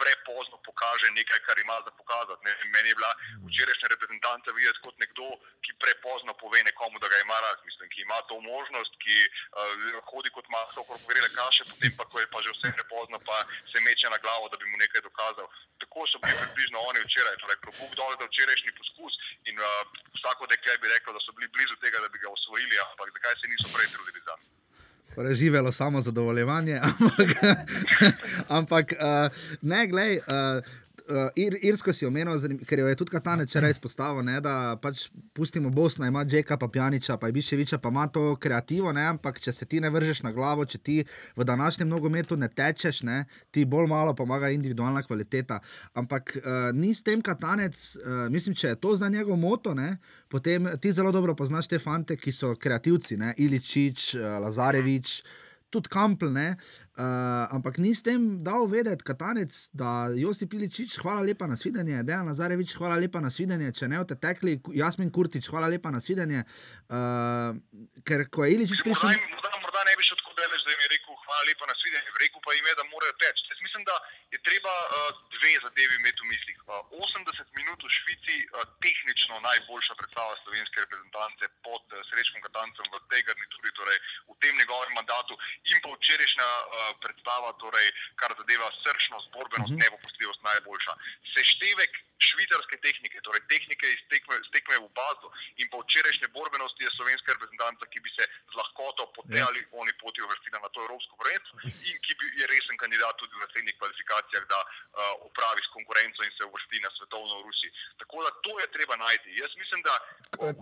prepozno pokaže nekaj, kar ima za pokazati. Ne, meni je bila včerajšnja reprezentanca videti kot nekdo, ki prepozno pove nekomu, da ga ima rad, mislim, ki ima to možnost, ki uh, hodi kot maso okrog vrele kaše, potem pa, ko je pa že vse prepozno, pa se meče na glavo, da bi mu nekaj dokazal. Tako so bili približno oni včeraj, torej klobuk dol za včerajšnji poskus in uh, vsako dekle bi rekel, da so bili blizu tega, da bi ga osvojili, ampak zakaj se niso prej trudili za njim. Torej, živelo samo zadovoljevanje, ampak, ampak uh, ne, glej. Uh, Uh, Ir, Irsko si omenil, ker jo je tudi Katanec včeraj izpostavil, ne, da pač pustimo Bosna, ima Džeka, pa Pjaniča, pa Ibiševiča, pa ima to kreativo, ne, ampak če se ti ne vržeš na glavo, če ti v današnjem nogometu ne tečeš, ne, ti bolj malo pomaga individualna kvaliteta. Ampak uh, ni s tem Katanec, uh, mislim, če je to za njegov moto, ne, potem ti zelo dobro poznaš te fante, ki so kreativci, ne, Iličič, uh, Lazarevič tudi Kampl, ne, uh, ampak ni s tem dal vedeti, Katanec, da Josti Piličič, hvala lepa na svidenje, Dejan Nazarevič, hvala lepa na svidenje, če ne boste tekli, Jasmin Kurtič, hvala lepa na svidenje. Uh, ker ko je Iličič Morda, prišel. morda, morda ne bi šel tako daleč, da jim je rekel, hvala lepa na svidenje, rekel pa jim je, da morajo teči. Jaz mislim, da je treba uh, dve zadevi imeti v mislih. Uh, 80 minut v Švici, uh, tehnično najboljša predstava slovenske reprezentance pod uh, Srečkom Katancem v tej garnituri, torej v tem njegovem mandatu in pa včerajšnja uh, predstava, torej, kar zadeva srčnost, borbenost, Mhm. nepopustljivost najboljša. Seštevek švicarske tehnike, torej tehnike iz tekme, iz tekme v bazo in pa včerajšnje borbenosti je slovenska reprezentanca, ki bi se z lahkoto po tej Ja. ali oni poti uvrstila na to evropsko prvenstvo in ki bi, je resen kandidat tudi v naslednjih kvalifikacijah, da uh, opravi s konkurenco in se uvrsti na svetovno v Rusiji. Tako da to je treba najti. Jaz mislim, da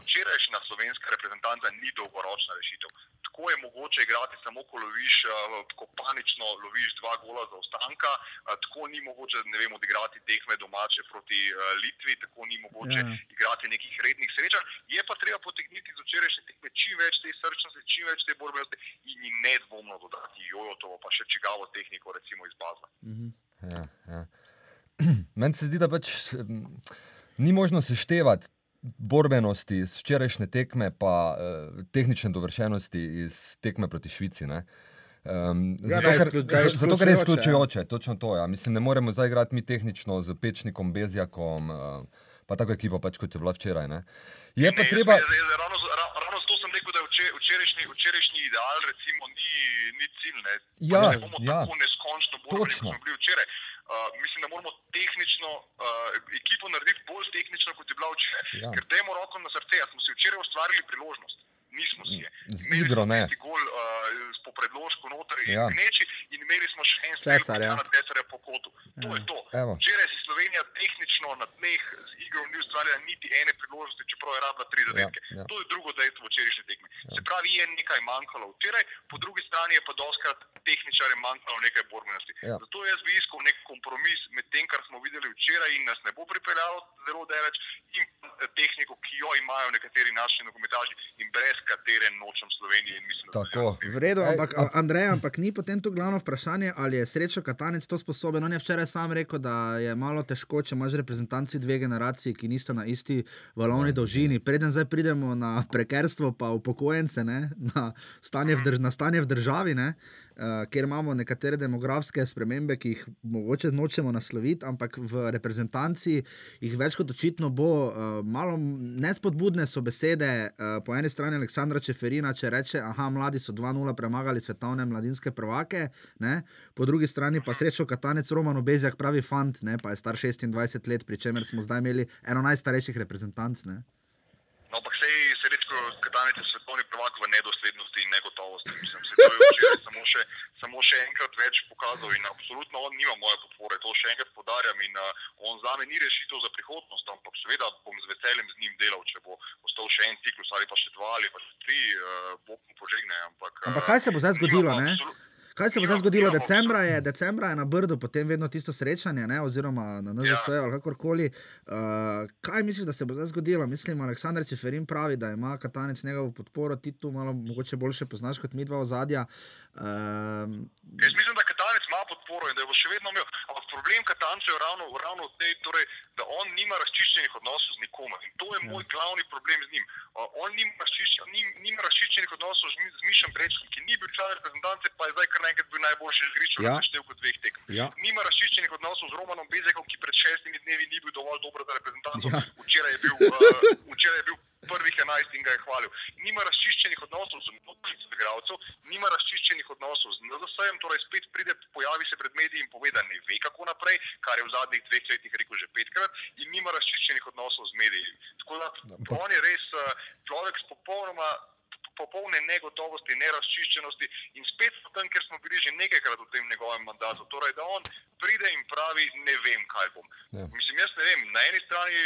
včerajšnja slovenska reprezentanca ni dolgoročna rešitev. Tako je mogoče igrati samo, ko loviš, uh, ko panično loviš dva gola za ostanka, uh, tako ni mogoče ne vem, odigrati tekme domače proti uh, Litvi, tako ni mogoče Ja. ja. igrati nekih rednih srečanj. Je pa treba potegniti iz včerajšnje tekme čim več te srčnosti, čim več te borbenosti in ji nedvomno dodati Jojotovo, pa še čigavo tehniko, recimo iz baza. Ja, ja. Meni se zdi, da pač ni možno seštevati borbenosti iz včerajšnje tekme, pa uh, tehnične dovršenosti iz tekme proti Švici. Ne? Um, Ja, zato, da je ker, izklju- da je za- zato, ker je izključujoče, izključujoče, točno to. Ja. Mislim, ne moremo zdaj igrati mi tehnično z Pečnikom, Bezjakom, uh, pa tako ekipo, pač, kot je bila včeraj. Ne. Je pa Ne, treba. jaz- jaz- jaz- Ravno, z- ra- ravno zato sem rekel, da vče- včerajšnji, včerajšnji ideal recimo, ni, ni cilj. Ne, Ja, ne bomo ja. tako neskončno borbeni, kot smo bili včeraj. Uh, mislim, da moramo tehnično uh, ekipo narediti bolj tehnično, kot je bila včeraj. Ja. Ja. Ker dajmo roko na srce, smo si včeraj ustvarili priložnost. Nismo si je. Z igro smo ne. tisti Gol, uh, predložku noter in Ja. ja. gneči in imeli smo še en Cesar, ja. na Cesarja po kotu. To je to. Evo. Včeraj si Slovenija tehnično na dneh z igro ni ustvarjala niti ene priložnosti, čeprav je rabila tri zadetke. ja. To je drugo dejstvo včerajšnje pravi, je nekaj manjkalo včeraj, po drugi strani je pa doskrat tehničarjem manjkalo nekaj borbenosti. Ja. Zato jaz bi iskal nek kompromis med tem, kar smo videli včeraj in nas ne bo pripeljalo zelo daleč, in eh, tehniko, ki jo imajo nekateri naši nogometaši in brez katere nočem Slovenije. In mislim, Tako. V redu, ampak. Andrej, ampak ni potem tu glavno vprašanje, ali je srečo Katanec to sposoben. On je včeraj sam rekel, da je malo težko, če imaš reprezentanci dve generaciji, ki nista na isti valovni dolžini. Preden zdaj pridemo na prekerstvo, pa upokojence, ne, na, stanje v drž, na stanje v državi. Ne, Uh, ker imamo nekatere demografske spremembe, ki jih mogoče nočemo nasloviti, ampak v reprezentanci jih več kot očitno bo. Uh, malo nespodbudne so besede uh, po eni strani Aleksandra Čeferina, če reče, da mladi so 2-0 premagali svetovne mladinske prvake, ne? po drugi strani pa srečo Katanec Roman Obezjak pravi fant, ne? pa je star 26 let, pri čemer smo zdaj imeli eno najstarejših reprezentanc. Ne? No, ampak sej se reče, Katanec je svetovni prvak v nedoslednosti in negotovosti. Mislim, to je včeraj samo še, samo še enkrat več pokazal in absolutno on nima moje podpore. To še enkrat podarjam in uh, on za me ni rešitev za prihodnost, ampak seveda bom z veseljem z njim delal, če bo ostal še en ciklus ali pa še dva ali pa še tri, uh, Bog mu požegne. Ampak, uh, Ampak kaj se bo zdaj zgodilo, nimamo Kaj se bo Nimamo- zdaj zgodilo? Decembra je, decembra je na Brdu, potem vedno tisto srečanje, ne? oziroma na NZS ja. ali kakorkoli. Uh, kaj misliš, da se bo zdaj zgodilo? Mislim, Aleksandr Čeferin pravi, da ima Katanec njegovo podporo, ti tu malo mogoče boljše poznaš kot mi dva ozadja. Uh, Jaz mislim, da Katanec ima podporo in da jo bo še vedno imel. Ampak problem Katanca je ravno, ravno v tej, torej, da on nima razčiščenih odnosov z nikomer. In to je moj glavni problem z njim. Uh, on nima, razčišč, nim, nima razčiščenih odnosov z, z Mišem Brečkom, ki ni bil član reprezentance, pa je zdaj kar naenkrat bil najboljši igrič v Ja. ja. števku dveh tekem. Ja. Nima razčiščenih odnosov z Romanom Bezekom, ki pred šestimi dnevi ni bil dovolj dober za reprezentanco. Ja. Včeraj je bil, uh, včeraj je bil prvih 11 in ga je hvalil. Nima razčiščenih odnosov z mnogimi igralcev, nima razčiščenih odnosov z NZS-jem, torej spet pride, pojavi se pred mediji in pove, da ne ve, kako naprej, kar je v zadnjih dveh letih rekel že petkrat, in nima razčiščenih odnosov z mediji. Tako da on je res uh, človek s popolnoma popolne negotovosti, nerazčiščenosti in spet smo tam, ker smo bili že nekajkrat v tem njegovem mandatu. Torej, da on pride in pravi, ne vem, kaj bom. Ja. Mislim, jaz ne vem, na eni strani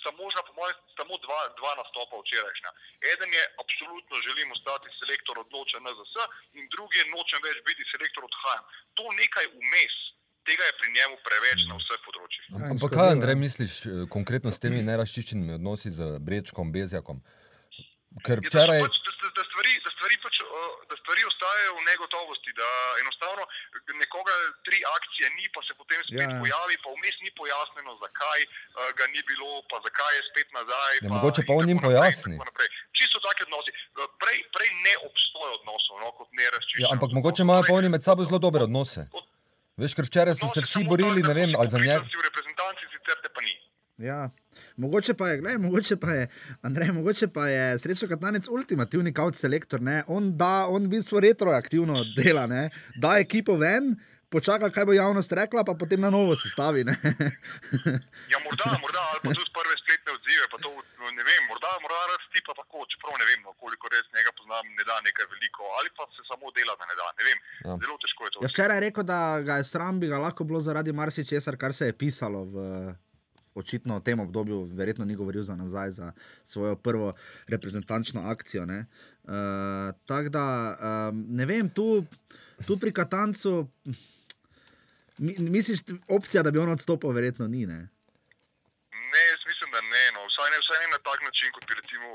sta možna, po mojem, samo dva, dva nastopa včerajšnja. Eden je, absolutno želim ostati selektor odločen NZS in drugi je, nočem več biti selektor odhajam. To nekaj vmes. Tega je pri njemu preveč na vseh področjih. Ja, Ampak kaj, ja. Andrej, misliš eh, konkretno s temi neraščiščenimi odnosi z Brečkom, Bezjakom? Ker Je, da, so včeraj. pač, da, da, da, stvari, da, stvari pač, uh, da stvari ostajajo v negotovosti, da enostavno nekoga tri akcije ni, pa se potem spet Ja, ja, ja. pojavi, pa vmes ni pojasnjeno, zakaj uh, ga ni bilo, pa zakaj je spet nazaj. Ja, mogoče pa in on tako jim naprej in pojasni. Čisto taki odnosi. Uh, Prej, prej ne obstoja odnosov, no, kot ne razčiščenih. Ja, ampak mogoče imajo pa oni med sabo zelo dobre odnose. Veš, ker včeraj so se vsi borili, ne vem, ali za njega. Si v reprezentanci, sicer te pa ni. Ja. Mogoče pa je, gledaj, mogoče pa je, Andrej, mogoče pa je srečo Katanec ultimativni kaut selektor. Ne? On da, on v bistvu retroaktivno dela, ne? da ekipo ven, počaka, kaj bo javnost rekla, pa potem na novo sestavi. ne. Ja, morda, morda, ali pa tudi prve spletne odzive, pa to no, ne vem, morda, morda rasti pa tako, čeprav ne vem, no, koliko res njega poznam, ne da nekaj veliko, ali pa se samo dela, da ne da, ne vem. Ja. Zelo težko je to. Ja, včeraj je rekel, da ga je sram, bi ga lahko bilo zaradi marsičesar, kar se je pisalo v. Očitno v tem obdobju, verjetno ni govoril za nazaj, za svojo prvo reprezentančno akcijo. Uh, Tako da, um, ne vem, tu, tu pri Katancu, mi, misliš, opcija, da bi on odstopil, verjetno ni. Ne? Ne, jaz mislim, da ne, no. vsaj, ne, vsaj ne na tak način, kot bi recimo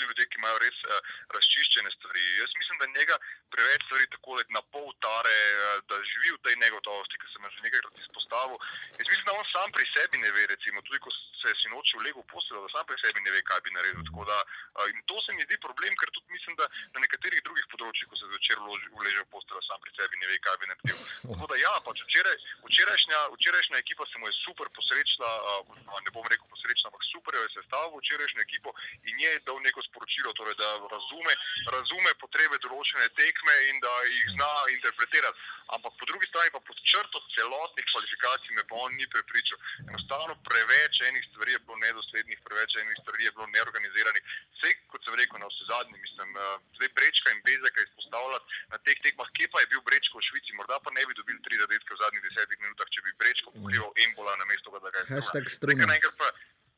odstopili ljudje, ki imajo res uh, razčiščene stvari. Jaz mislim, da njega preveč stvari tako na pol tare, uh, da živi v tej negotovosti, ki sem jo že nekajkrat izpostavil. Jaz mislim, da on sam pri sebi ne ve, recimo, tudi ko se je sinoči v legu postelil, da sam pri sebi ne ve, kaj bi naredil. Tako Da, uh, in to se mi zdi problem, ker tudi mislim, da na nekaterih drugih področjih, ko se zvečer uleže v posteljo, sam pri sebi ne ve, kaj bi naredil. Tako da ja, pač včeraj, včerajšnja, včerajšnja ekipa se mu je super posrečila, uh, ne bom rekel posrečila, ampak super jo je sestavil včerajšnjo ekipo in je dal neko sporočilo, torej, da razume, razume potrebe določene tekme in da jih zna interpretirati. Ampak po drugi strani pa pod črto celotnih kvalifikacij me pa on ni prepričal. Enostavno preveč enih stvari je bilo nedoslednih, preveč enih stvari je bilo neorganiziranih. Vse, kot sem rekel, na vse zadnji, mislim, eh, zdaj Brečka in Bezeka izpostavljati na teh tekmah, kje pa je bil Brečko v Švici, morda pa ne bi dobili tri zadetke v zadnjih desetih minutah, če bi Brečko pokrival embola na mesto, da ga je Hashtag Struna.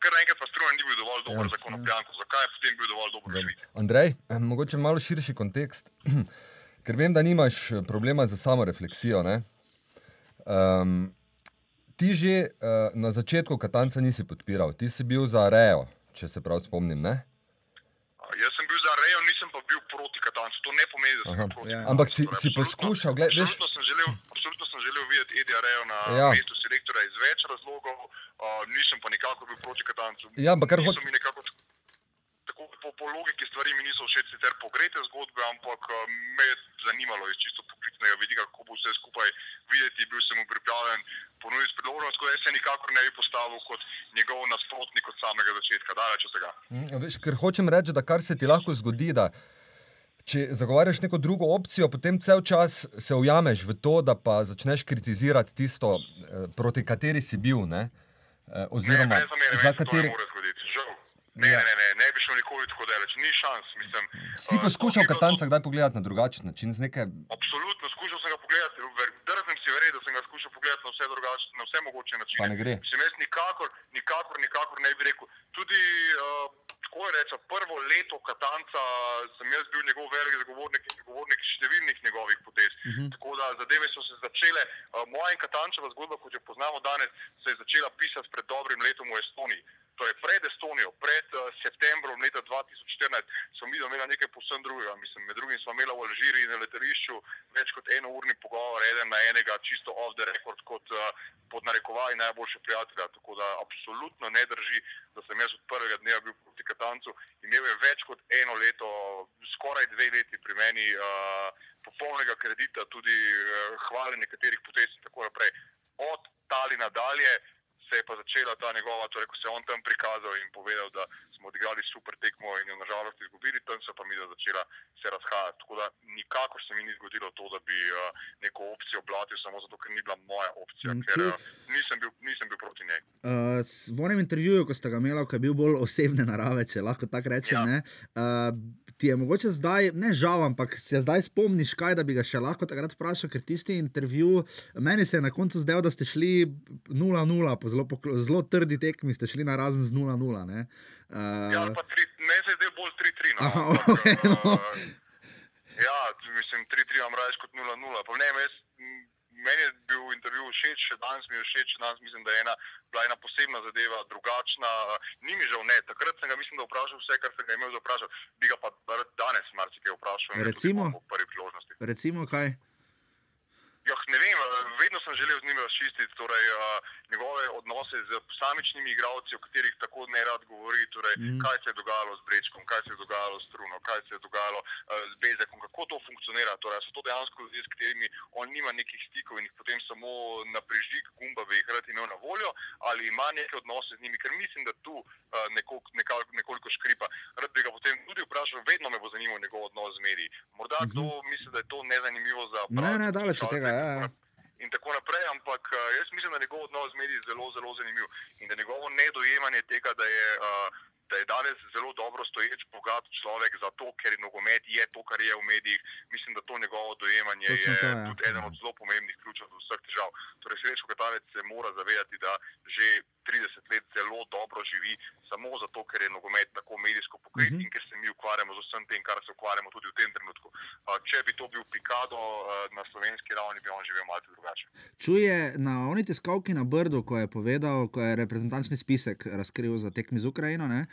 Kar naenkrat pa, Struna ni bil dovolj dober Ja. za konopljanko. Zakaj je potem bil dovolj dober v Švici? Andrej, eh, mogoče malo širši kontekst, ker vem, da nimaš eh, problema za samo refleksijo. Um, ti že uh, na začetku Katanca nisi podpiral, ti si bil za Rejo, če se prav spomnim. Ne? Jaz sem bil za Rejo, nisem pa bil proti Katancu. To ne pomeni, da sem Aha. bil proti. Ja. Katancu. Ampak si- si absolutno- poskušal, glej, veš- Absolutno sem želel, absolutno sem želel videti Edija Rejo na ja. mestu selektora iz več razlogov, uh, nisem pa nikakor bil proti Katancu. Ja, ampak kar t- Tako po, po logiki stvari mi niso všeč sicer pogrete zgodbe, ampak uh, me je zanimalo iz čisto poklicnega vidika, kako bo vse skupaj videti. Bil sem mu pripravljen ponuditi priložnost, tako da se nikakor ne bi postavil kot njegov nasprotnik od samega začetka, daleč od tega. Mm, a Veš, ker hočem reči, da kar se ti lahko zgodi, da če zagovarjaš neko drugo opcijo, potem cel čas se ujameš v to, da pa začneš kritizirati tisto, eh, proti kateri si bil. Ne? Eh, Oziroma, ne, brez zamere, za kateri. Ne Ja. ne, ne, ne, bi šel nikoli tako daleč, ni šans. Mislim, Si eh, poskušal Katanca kdaj pogledati na drugačen način, neke Absolutno, skušal sem ga pogledati, drznem si verjeti, da sem ga skušal pogledati na vse, drugačne, na vse mogoče načine. Pa ne gre. Mislim, jaz nikakor, nikakor, nikakor ne bi rekel. Tudi, uh, tako je reče, prvo leto Katanca sem jaz bil njegov velik zagovornik in zagovornik številnih njegovih potez. Uh -huh. Tako da zadeve so se začele, uh, moja in Katančeva zgodba, kot jo poznamo danes, se je začela pisati pred dobrim letom v Estoniji. Torej, pred Estonijo, pred uh, septembrom leta 2014, smo imeli nekaj posebno drugega. Mislim, med drugim smo imeli v Alžiriji na letališču več kot enourni pogovor, eden na enega, čisto off the record, kot uh, pod narekovaji najboljše prijatelja. Tako da absolutno ne drži, da sem jaz od prvega dneva bil proti Katancu. Imel je več kot eno leto, skoraj dve leti pri meni, uh, popolnega kredita, tudi uh, hvale nekaterih potez in tako naprej. Od Talina dalje se je pa začela ta njegova, torej ko se je on tam prikazal in povedal, da smo odigrali super tekmo in jo nažalost izgubili, tam se pa mi je začela se razhajati. Tako da nikakor se mi ni zgodilo to, da bi uh, neko opcijo blatil samo zato, ker ni bila moja opcija, Mm, ker uh, nisem, bil, nisem bil proti njej. Uh, v onem intervjuju, ko ste ga imeli, ki je bil bolj osebne narave, če lahko tako rečem, Ja. ne, uh, ti je mogoče zdaj, ne žal, ampak se zdaj spomniš kaj, da bi ga še lahko takrat vprašal, ker tisti intervju, meni se je na koncu zdel, da ste šli 0-0, po zelo, zelo trdi tekmi ste šli na razen z 0-0. ne. Ja, Uh, ali pa tri, ne se je zdaj bolj 3-3. No, Aha, okej, no. uh, ja, mislim, 3-3 imam raje kot 0-0. Pa ne, jaz, meni je bil intervju všeč, še danes mi je všeč, še danes mislim, da je ena, bila ena posebna zadeva, drugačna. Ni mi žal ne, takrat sem ga mislim, da vprašal vse, kar sem ga imel za vprašati. Bi ga pa danes marsikaj vprašal. Recimo? prvi priložnosti. recimo kaj? Ja, ne vem, eh, vedno sem želel z njim razčistiti torej, uh, njegove odnose z posamičnimi igralci, o katerih tako ne rad govori. Torej, mm. Kaj se je dogajalo z Brečkom, kaj se je dogajalo s Truno, kaj se je dogajalo uh, z Bezekom, kako to funkcionira. Torej, so to dejansko ljudje, s katerimi on nima nekih stikov in jih potem samo na prižig gumba bi jih rad imel na voljo, ali ima neke odnose z njimi, ker mislim, da tu uh, nekol, nekal, nekoliko škripa. Rad bi ga potem tudi vprašal, vedno me bo zanimal njegov odnos z mediji. Morda mm -hmm. kdo misli, da je to nezanimivo za Mhm. Ne, ne, daleč od tega, ja, ja. in tako naprej, ampak uh, jaz mislim, da je njegov odnos z mediji zelo, zelo zanimiv in da njegovo nedojemanje tega, da je, uh, da je danes zelo dobro stoječ, bogat človek zato, ker je nogomet je to, kar je v medijih. Mislim, da to njegovo dojemanje Točno je to, ja. tudi eden od zelo pomembnih ključev do vseh težav. Torej, Srečko Katalec se mora zavedati, da že 30 let zelo dobro živi, samo zato, ker je nogomet tako medijsko pokrit Mhm. in ker se mi ukvarjamo z vsem tem, kar se ukvarjamo tudi v tem trenutku. Uh, če bi to bil Pikado uh, na slovenski ravni, bi on živel malce drugače. Čuje na oni tiskovki na Brdu, ko je povedal, ko je reprezentančni spisek razkril za tekmi z Ukrajino. Ne,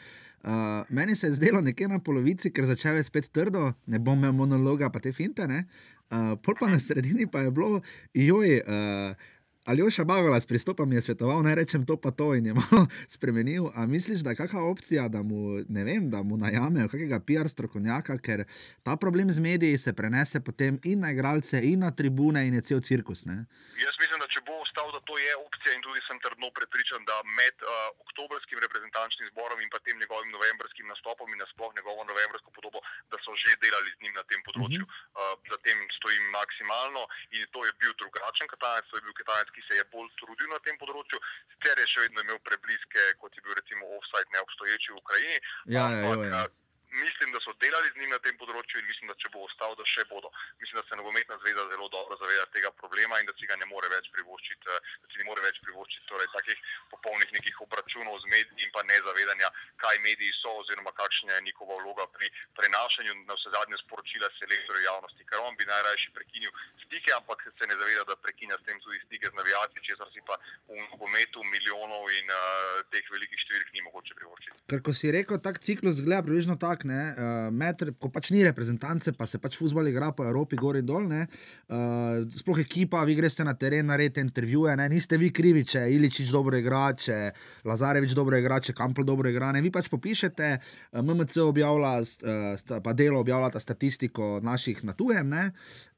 uh, meni se je zdelo nekje na polovici, ker začel je spet trdo, ne bom imel monologa, pa te finte. Ne, uh, pol pa na sredini pa je bilo, joj. Uh, Aljoša Bagolas pristopa mi je svetoval, naj rečem to pa to in je malo spremenil. A misliš, da je kakšna opcija, da mu, vem, da mu najamejo kakega PR strokovnjaka, ker ta problem z mediji se prenese potem in na igralce, in na tribune in je cel cirkus. Ne? Jaz mislim, da če bo ostal, da to je opcija in tudi sem trdno prepričan, da med uh, oktobrskim reprezentančnim zborom in pa tem njegovim novembrskim nastopom in nasploh njegovo novembrsko podobo, da so že delali z njim na tem področju. Uh -huh. uh, za tem stojim maksimalno in to je bil drugačen katanec, to je bil katanec, ki se je bolj trudil na tem področju, sicer je še vedno imel prebliske, kot je bil recimo offside neobstoječi v Ukrajini. Ja, ja, ampak, jo, ja. Mislim, da so delali z njim na tem področju in mislim, da če bo ostal, da še bodo. Mislim, da se nogometna zveza zelo dobro zaveda tega problema in da si ga ne more več privoščiti, eh, da si ne more več privoščiti torej, takih popolnih nekih obračunov z mediji in pa nezavedanja, kaj mediji so oziroma kakšna je njihova vloga pri prenašanju na vse zadnje sporočila selektorju javnosti. Ker on bi najrajši prekinil stike, ampak se ne zaveda, da prekinja s tem tudi stike z navijači, česar si pa v nogometu milijonov in uh, teh velikih številk ni mogoče privoščiti. Ker ko si rekel, tak ciklus zgleda približno tako, ne, uh, med, ko pač ni reprezentance, pa se pač futbol igra po Evropi, gor in dol. Ne, uh, sploh ekipa, vi greste na teren, naredite intervjuje, ne, niste vi krivi, če Iličič dobro igra, če Lazarevič dobro igra, če Kampel dobro igra. Ne, vi pač popišete, uh, MMC objavlja, uh, pa delo objavlja statistiko naših na tujem. Ne,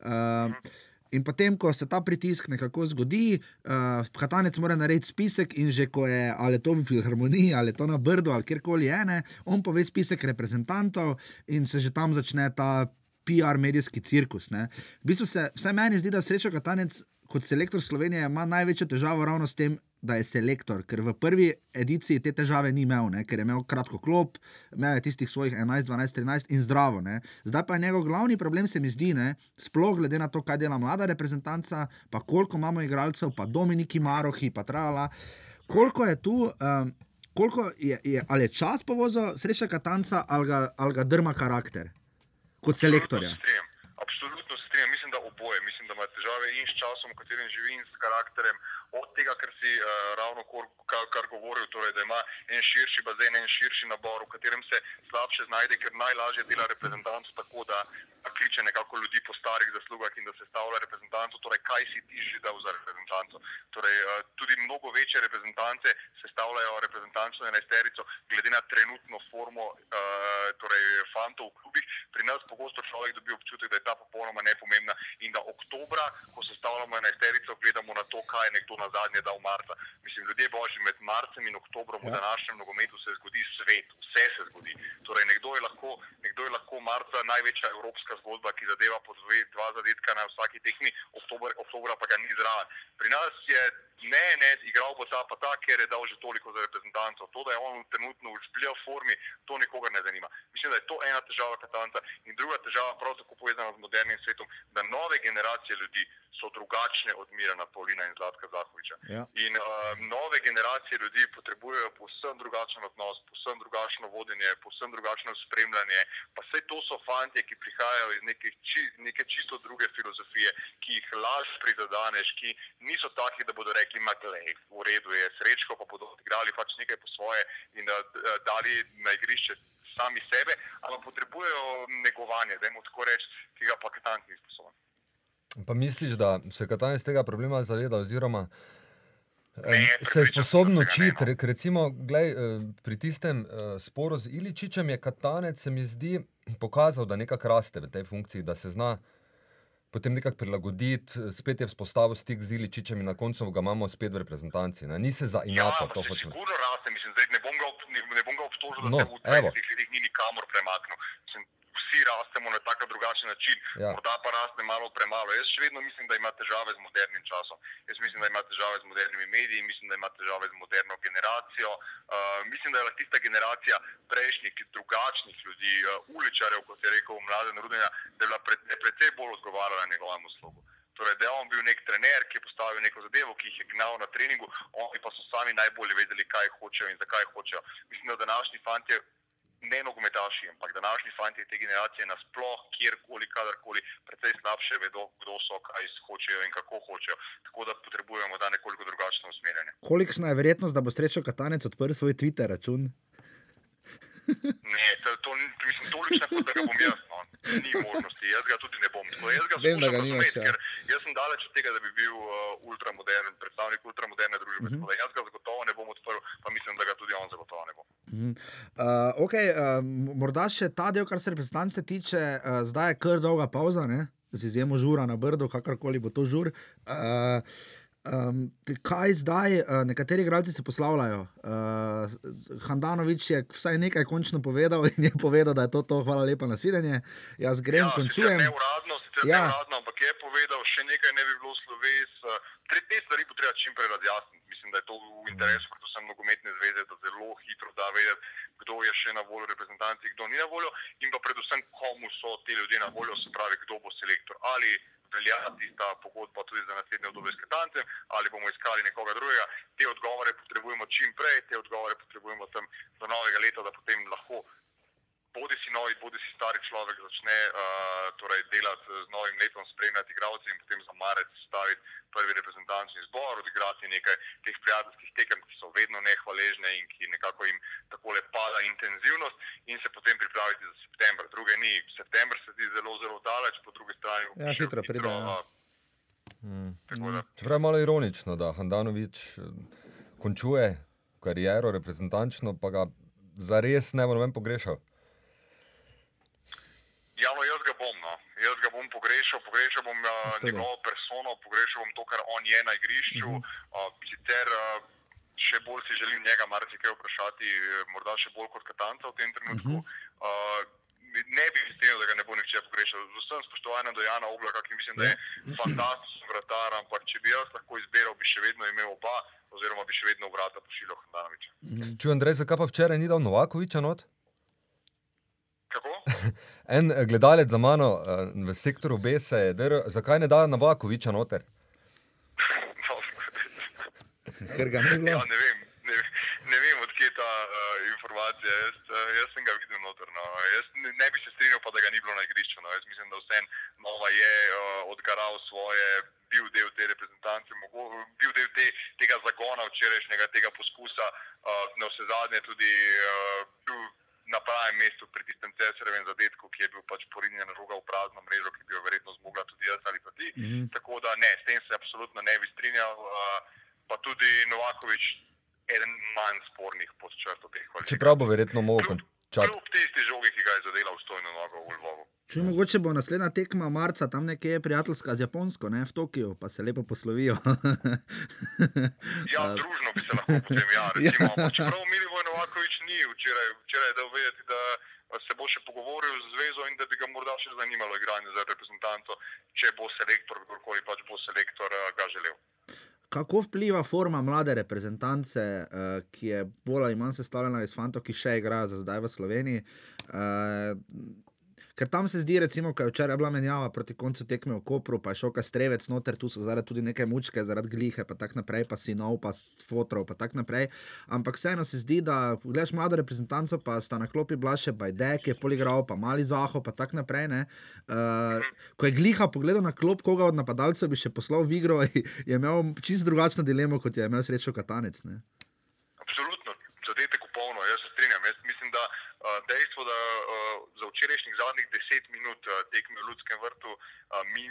uh, In potem, ko se ta pritisk nekako zgodi, uh, Katanec mora narediti spisek, in že ko je ali to v filharmoniji, ali to na Brdu, ali kjerkoli je, ne, on pove spisek reprezentantov in se že tam začne ta PR medijski cirkus. Ne. V bistvu se vsaj meni zdi, da Srečo Katanec kot selektor Slovenije ima največjo težavo ravno s tem, da je selektor, ker v prvi ediciji te težave ni imel, ne, ker je imel kratko klop, imel je tistih svojih 11, 12, 13 in zdravo. Ne. Zdaj pa je njegov glavni problem, se mi zdi, ne, sploh glede na to, kaj dela mlada reprezentanca, pa koliko imamo igralcev, pa Dominiki Marohi, pa trala. Koliko je tu, um, koliko je, je, ali je čas povozil sreča Katanca ali ga, ali ga drma karakter kot selektorja? Absolutno se strinjam. Absolutno se strinjam. Mislim, da oboje. Mislim, da ima težave in s časom, v katerem živi, in s karakterem. Od tega, kar si uh, ravno kar, kar, kar govoril, torej, da ima en širši bazen, en širši nabor, v katerem se slabše znajde, ker najlažje dela reprezentanco tako, da kliče nekako ljudi po starih zaslugah in da se stavlja reprezentanco. Torej, kaj si ti že dal za reprezentanco? Torej, uh, tudi mnogo večje reprezentance sestavljajo reprezentančno enajsterico, glede na trenutno formo uh, torej, fantov v klubih. Pri nas pogosto človek dobi občutek, da je ta popolnoma nepomembna in da oktobra, ko sestavljamo enajsterico, gledamo na to, kaj je nekdo na zadnje dal marca. Mislim, ljudje božji med marcem in oktobrom ja. v današnjem nogometu se zgodi svet, vse se zgodi. Torej, nekdo je lahko, nekdo je lahko marca največja evropska zgodba, ki zadeva po dve, dva zadetka na vsaki tekmi, oktober, oktobra pa ga ni zraven. Pri nas je ne, ne, igral bo ta pa ta, ker je dal že toliko za reprezentanco. To, da je on trenutno v zblijo formi, to nikogar ne zanima. Mislim, da je to ena težava Katanca in druga težava, prav tako povezana z modernim svetom, da nove generacije ljudi so drugačne od Mirana Paulina in Zlatka Zahoviča. Ja. In uh, nove generacije ljudi potrebujejo povsem drugačen odnos, povsem drugačno vodenje, povsem drugačno spremljanje. Pa vse to so fanti, ki prihajajo iz neke, či, neke čisto druge filozofije, ki jih lažje prizadaneš, ki niso taki, da bodo rekli, da je v redu, je srečko, pa bodo igrali pač nekaj po svoje in da, da dali na igrišče sami sebe, ampak potrebujejo negovanje, da jim tako reči, ki ga pa katank ni sposoben. Pa misliš, da se Katanec tega problema zaveda, oziroma Ne, em, se je sposoben ne, učiti? no. Re- Recimo, glej, eh, pri tistem eh, sporu z Iličičem je Katanec, se mi zdi, pokazal, da nekako raste v tej funkciji, da se zna potem nekako prilagoditi, spet je vzpostavil stik z Iličičem in na koncu ga imamo spet v reprezentanci. Ne? Ni se zainačal, pa to se hočem. Sigurno raste, mislim, zdaj ne bom ga, ob- ne, ne bom ga obtožil, da No, se v. 20 letih ni nikamor premaknil. Mislim, vsi rastemo na tak ali drugačen način, Ja. morda pa raste malo premalo. Jaz še vedno mislim, da ima težave z modernim časom. Jaz mislim, da ima težave z modernimi mediji, mislim, da ima težave z moderno generacijo. Uh, mislim, da je tista generacija prejšnjih, drugačnih ljudi, uh, uličarjev, kot je rekel Mladen Rudenja, da je bila pred, je precej bolj odgovarjala njegovemu slogu. Torej, da je on bil nek trener, ki je postavil neko zadevo, ki jih je gnal na treningu, oni pa so sami najbolje vedeli, kaj hočejo in zakaj hočejo. Mislim, da današnji fantje, ne nogometaši, ampak današnji fantje te generacije nasploh, kjerkoli, kadarkoli, precej slabše vedo, kdo so, kaj hočejo in kako hočejo. Tako da potrebujemo da nekoliko drugačno usmerjanje. Kolikšna je verjetnost, da bo srečo Katanec odprl svoj Twitter račun? Ne, to, to, mislim, tolikšna, kot da ga bom jaz. Ni možnosti, jaz ga tudi ne bom. Tako Jaz ga Vem, da ga nimaš, ja. ker jaz sem daleč od tega, da bi bil uh, ultramodern, predstavnik ultramoderne družbe. Mhm. Mm -hmm. Jaz ga zagotovo ne bom odprl, pa mislim, da ga tudi on zagotovo ne bo. Uh, okay, uh, morda še ta del, kar se reprezentance tiče, uh, zdaj je kar dolga pauza, ne? z izjemo žura na Brdu, kakorkoli bo to žur. Uh, Um, kaj zdaj, uh, nekateri igralci se poslavljajo. Uh, Handanovič je vsaj nekaj končno povedal in je povedal, da je to, to hvala lepa na svidenje. Jaz grem, ja, končujem. sicer Neuradno, sicer Ja. ja. neuradno, ampak je povedal, še nekaj ne bi bilo sloves. eh, Te, te stvari bo treba čim prej razjasniti. Mislim, da je to v interesu predvsem nogometne zveze, da zelo hitro da vedeti, kdo je še na voljo reprezentanci, kdo ni na voljo in pa predvsem, komu so ti ljudje na voljo, se pravi, kdo bo selektor. Ali velja tista pogodba tudi za naslednje obdobje s Katancem, ali bomo iskali nekoga drugega. Te odgovore potrebujemo čim prej, te odgovore potrebujemo tam do novega leta, da potem lahko bodi si novi, bodi si stari človek začne uh, torej delati z novim letom, spremljati igralce in potem za marec staviti prvi reprezentančni zbor, odigrati nekaj teh prijateljskih tekem, ki so vedno nehvaležne in ki nekako jim takole pada intenzivnost in se potem pripraviti za september. Druge ni. September se zdi zelo, zelo daleč, po drugi strani Ja, prišel hitro pride, ja. da, Čeprav je malo ironično, da Handanovič eh, končuje kariero reprezentančno, pa ga zares ne bo noben pogrešal. Ja, no, jaz ga bom. No. Jaz ga bom pogrešal, pogrešal bom uh, njegovo persono, pogrešal bom to, kar on je na igrišču. Uh -huh. uh, sicer uh, še bolj si želim njega marsikaj vprašati, eh, morda še bolj kot Katanca v tem trenutku. Uh -huh. uh, Ne bi strinjal, da ga ne bo nihče pogrešal. Z vsem spoštovanjem do Jana Oblaka, ki mislim, da je fantastičen vratar, ampak če bi jaz lahko izbiral, bi še vedno imel oba, oziroma bi še vedno vrata pošiljal Hrnanoviča. Čujem, Andrej, zakaj pa včeraj ni dal Novakoviča not? Kako? En eh, gledalec za mano eh, v sektoru B se je, drl, zakaj ne da Novakoviča noter? Ker ga ni Ja, bilo. ne vem, ne, ne vem odkje je ta uh, informacija. Jaz, uh, jaz sem ga videl noter. No. Jaz ne, ne bi se strinjal, pa da ga ni bilo na igrišču. No. Jaz mislim, da vse Nova je uh, odgaral svoje, bil del te reprezentance, mogo, bil del te, tega zagona včerajšnjega, tega poskusa, uh, na vse zadnje tudi uh, bil na pravem mestu pri tistem cesarjevem zadetku, ki je bil pač porinjen žoga v prazno mrežo, ki bi jo verjetno zmogla tudi jaz ali pa ti. Mm -hmm. Tako da ne, s tem se absolutno ne bi strinjal. Uh, pa tudi Novakovič, eden manj spornih pod črto teh kvalifikacij. Čeprav bo verjetno mogel končati. Kljub tisti žogi, ki ga je zadela v stojno nogo v Lvovu. Če mogoče bo naslednja tekma marca, tam nekje prijateljska z Japonsko, ne, v Tokiu, pa se lepo poslovijo. Ja, družno bi se lahko potem, ja, recimo. Ja. Čeprav Milivoj Novakovič ni včeraj, včeraj je dal bo še pogovoril z zvezo in da bi ga morda še zanimalo igranje za reprezentanco, če bo selektor, kdorkoli pač bo selektor eh, ga želel. Kako vpliva forma mlade reprezentance, uh, ki je bolj ali manj sestavljena iz fantov, ki še igrajo za zdaj v Sloveniji? Ker tam se zdi, recimo, ko je včeraj bila menjava proti koncu tekme v Kopru, pa je šel Kastrevec noter, tu so zaradi tudi neke mučke, zaradi glihe, pa tako naprej, pa sinov, pa fotrov, pa tako naprej. Ampak vseeno se zdi, da gledaš mlado reprezentanco, pa sta na klopi bila še Bajdek, je poligral, pa mali Zaho, pa tako naprej. ne. Uh, ko je gliha pogledal na klop, koga od napadalcev bi še poslal v igro, je imel čisto drugačno dilemo, kot je imel srečo Katanec. Ne? Absolutno, zadetek v polno, jaz se strinjam. Jaz mislim, da uh, dejstvo, da uh, za včerajšnjih zadnjih deset minut uh, tekme v Ljudskem vrtu mi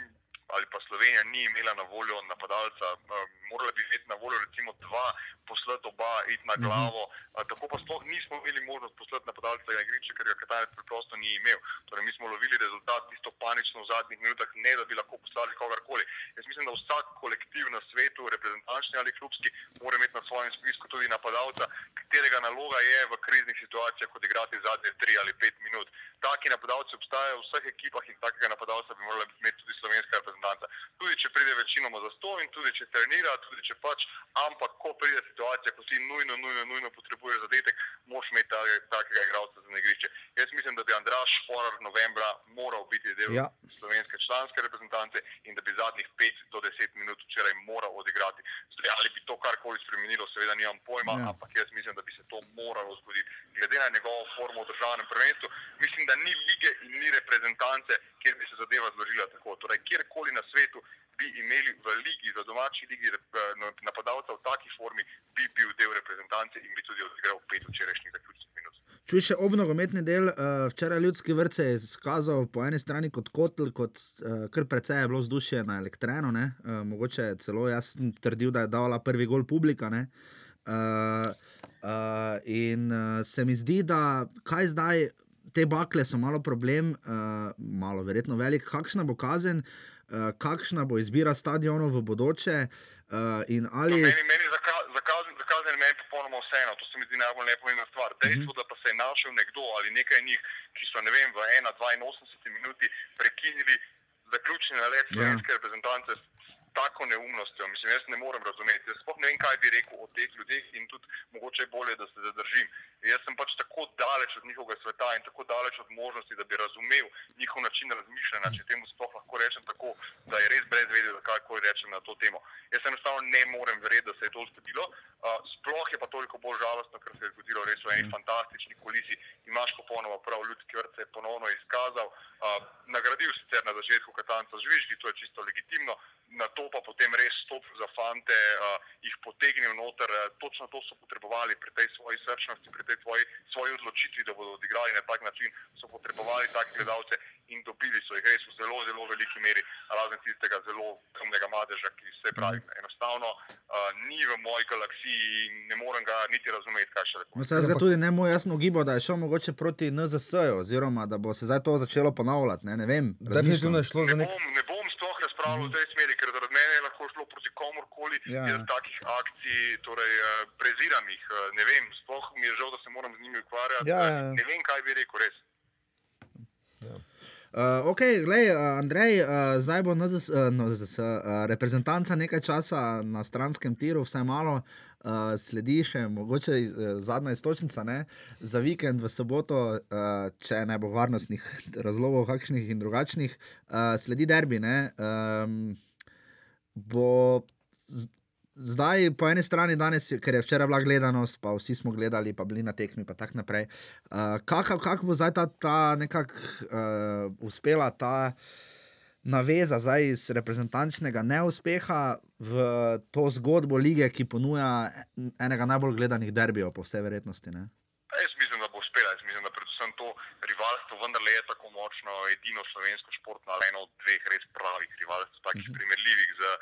ali pa Slovenija ni imela na voljo napadalca, uh, morala bi imeti na voljo recimo dva, poslati oba, iti na glavo. Uh, tako pa sploh nismo imeli možnost poslati napadalca na igrišče, ker ga Katanec preprosto ni imel. Torej, mi smo lovili rezultat tisto panično v zadnjih minutah, ne da bi lahko poslali kogarkoli. Jaz mislim, da vsak kolektiv na svetu, reprezentančni ali klubski, mora imeti na svojem spisku tudi napadalca, katerega naloga je v kriznih situacijah odigrati zadnje tri ali pet minut. Taki napadalci obstajajo v vseh ekipah in takega napadalca bi morala imeti tudi slovenska reprezentanca. Tudi če pride večinoma za sto in tudi če trenira, tudi če pač, ampak ko pride situacija, ko ti nujno, nujno, nujno potrebuješ zadetek, moš imeti ta, takega igralca za igrišče. Jaz mislim, da bi Andraš Horar novembra moral biti del Ja. slovenske članske reprezentance in da bi zadnjih 5 do 10 minut včeraj moral odigrati. Zdaj, ali bi to karkoli spremenilo, seveda nimam pojma, ja. ampak jaz mislim, da bi se to moralo zgoditi. Glede na njegovo formo v državnem prvenstvu, mislim, da ni lige in ni reprezentance, kjer bi se zadeva zložila tako. Torej, kjerkoli na svetu bi imeli v ligi, v domači ligi eh, napadalca v taki formi, bi bil del reprezentance in bi tudi odigral pet včerajšnjih zaključnih minut. Čuj še obnogometni del, uh, včeraj ljudski vrt se je izkazal po eni strani kot kotl, kot uh, kar precej je bilo vzdušje na elektrenu. Uh, mogoče celo jaz sem trdil, da je dala prvi gol publika. ne. Uh, uh, in uh, se mi zdi, da kaj zdaj, te bakle so malo problem, uh, malo verjetno velik, kakšna bo kazen, uh, kakšna bo izbira stadionov v bodoče. Uh, in ali No, meni, meni za, ka- za, kazen, za kazen je meni popolnoma vseeno, to se mi zdi najbolj nepomembna stvar. Dejstvo, da pa se je našel nekdo ali nekaj njih, ki so vem, v 1-82 minuti prekinili zaključni nalet Ja. slovenske reprezentance s tako neumnostjo. Mislim, jaz ne morem razumeti. Jaz sploh ne vem, kaj bi rekel o teh ljudeh in tudi mogoče je bolje, da se zadržim. Jaz sem pač tako daleč od njihovega sveta in tako daleč od možnosti, da bi razumel njihov način razmišljanja, če temu sploh lahko rečem tako, da je res brez vede, da karkoli rečem na to temo. Jaz enostavno ne morem verjeti, da se je to zgodilo. Uh, sploh je pa toliko bolj žalostno, ker se je zgodilo res v eni fantastični kulisi. Imaš popolnoma prav, ljudski vrt se je ponovno izkazal, uh, nagradil sicer na začetku Katanca z žvižgi, to je čisto legitimno, na to pa potem res stopil za fante, uh, jih potegnil noter. Uh, točno to so potrebovali pri tej svoji srčnosti, pri tej svoji, svoji odločitvi, da bodo odigrali na tak način, so potrebovali take gledalce in dobili so jih res v zelo, zelo veliki meri, razen tistega zelo temnega madeža, ki se pravi, enostavno uh, ni v moji galaksiji in ne morem ga niti razumeti, kaj še. No, saj jaz ga tudi ne mu jasno gibal, da je šel mogoče proti NZS-ju, oziroma da bo se zdaj to začelo ponavljati. Ne, ne vem. Definitivno je šlo za Ne nek. bom, ne bom sploh razpravljal v tej smeri, ker zaradi mene je lahko šlo proti komorkoli. Ja, Ja, ja. Jaz takih akcij, torej eh, preziram jih, eh, ne vem, sploh mi je žal, da se moram z njimi ukvarjati. Ja, ja, ja. Ne vem, kaj bi rekel res. Uh, ok, gledaj, uh, Andrej, uh, zdaj bo NZS, uh, NZS, uh, reprezentanca nekaj časa na stranskem tiru, vsaj malo. Uh, sledi še mogoče uh, zadnja istočnica ne? za vikend v soboto, uh, če ne bo varnostnih razlogov, kakšnih in drugačnih, uh, sledi derbi. ne, Um, bo zdaj po eni strani, danes, ker je včeraj bila gledanost, pa vsi smo gledali, pa bili na tekmi, pa tako naprej. Uh, Kako kak bo zdaj ta, ta nekako uh, uspela ta naveza zdaj iz reprezentančnega neuspeha v to zgodbo lige, ki ponuja enega najbolj gledanih derbijev, po vsej verjetnosti? Ne? Jaz mislim, da bo uspela. Jaz mislim, da predvsem to rivalstvo vendarle je tako močno, edino slovensko športno, ali eno od dveh res pravih rivalstv, takih Mhm. primerljivih z uh,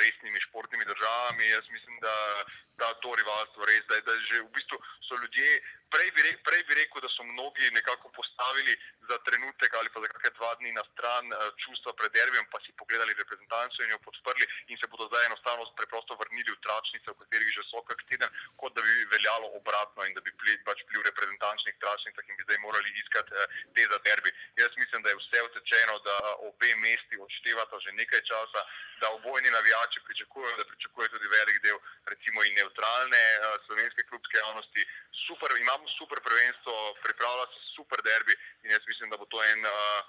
resnimi športnimi državami. Jaz mislim, da, da to rivalstvo res, da, da že v bistvu so ljudje. Prej bi, rekel, prej bi rekel, da so mnogi nekako postavili za trenutek ali pa za kakšne dva dni na stran uh, čustva pred derbijem, pa si pogledali reprezentanco in jo podprli in se bodo zdaj enostavno preprosto vrnili v tračnice, v katerih že so kak teden, kot da bi veljalo obratno in da bi bili pač bili v reprezentančnih tračnicah in bi zdaj morali iskati uh, te za derbi. Jaz mislim, da je vse utečeno, da obe mesti odštevata že nekaj časa, da obojni navijači pričakujejo, da pričakujejo tudi velik del recimo in neutralne uh, slovenske klubske javnosti. Super, imamo super prvenstvo, pripravlja se super derbi in jaz mislim, da bo to en. Uh,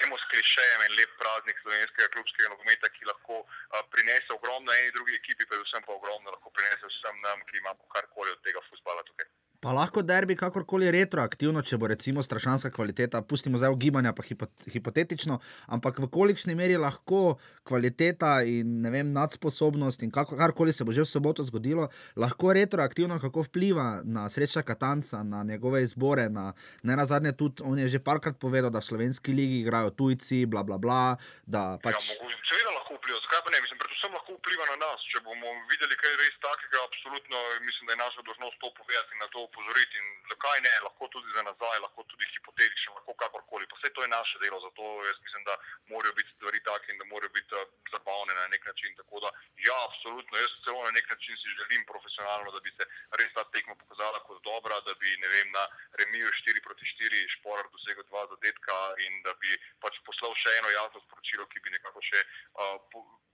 Demo s klišejem en lep praznik slovenskega klubskega nogometa, ki lahko a, prinese ogromno eni drugi ekipi, predvsem pa ogromno lahko prinese vsem nam, ki imamo karkoli od tega futbola tukaj. Pa lahko derbi kakorkoli retroaktivno, če bo recimo strašanska kvaliteta, pustimo zdaj ugibanja, pa hipo, hipotetično, ampak v kolikšni meri lahko kvaliteta in vem, nadsposobnost in kako, karkoli se bo že v soboto zgodilo, lahko retroaktivno kako vpliva na sreča Katanca, na njegove izbore, na ne na zadnje tudi, on je že parkrat povedal, da v slovenski ligi igrajo tujci, bla bla bla, Pač... Ja, mogoče, seveda lahko vpliva, zakaj pa ne? Mislim, predvsem lahko vpliva na nas. Če bomo videli kaj res takega, absolutno mislim, da je naša dolžnost to povedati in na to upozoriti. In zakaj ne? Lahko tudi za nazaj, lahko tudi hipotetično, lahko kakorkoli. Pa vse to je naše delo, zato jaz mislim, da morajo biti stvari take in da morajo biti uh, zabavne na nek način. Tako da, ja, absolutno, jaz celo na nek način si želim profesionalno, da bi se res ta tekma pokazala kot dobra, da bi, vem, na remiju 4 proti 4 šporar dosegel dva zadetka in da bi pač poslal še eno jasno sporočilo, ki bi nekako še uh,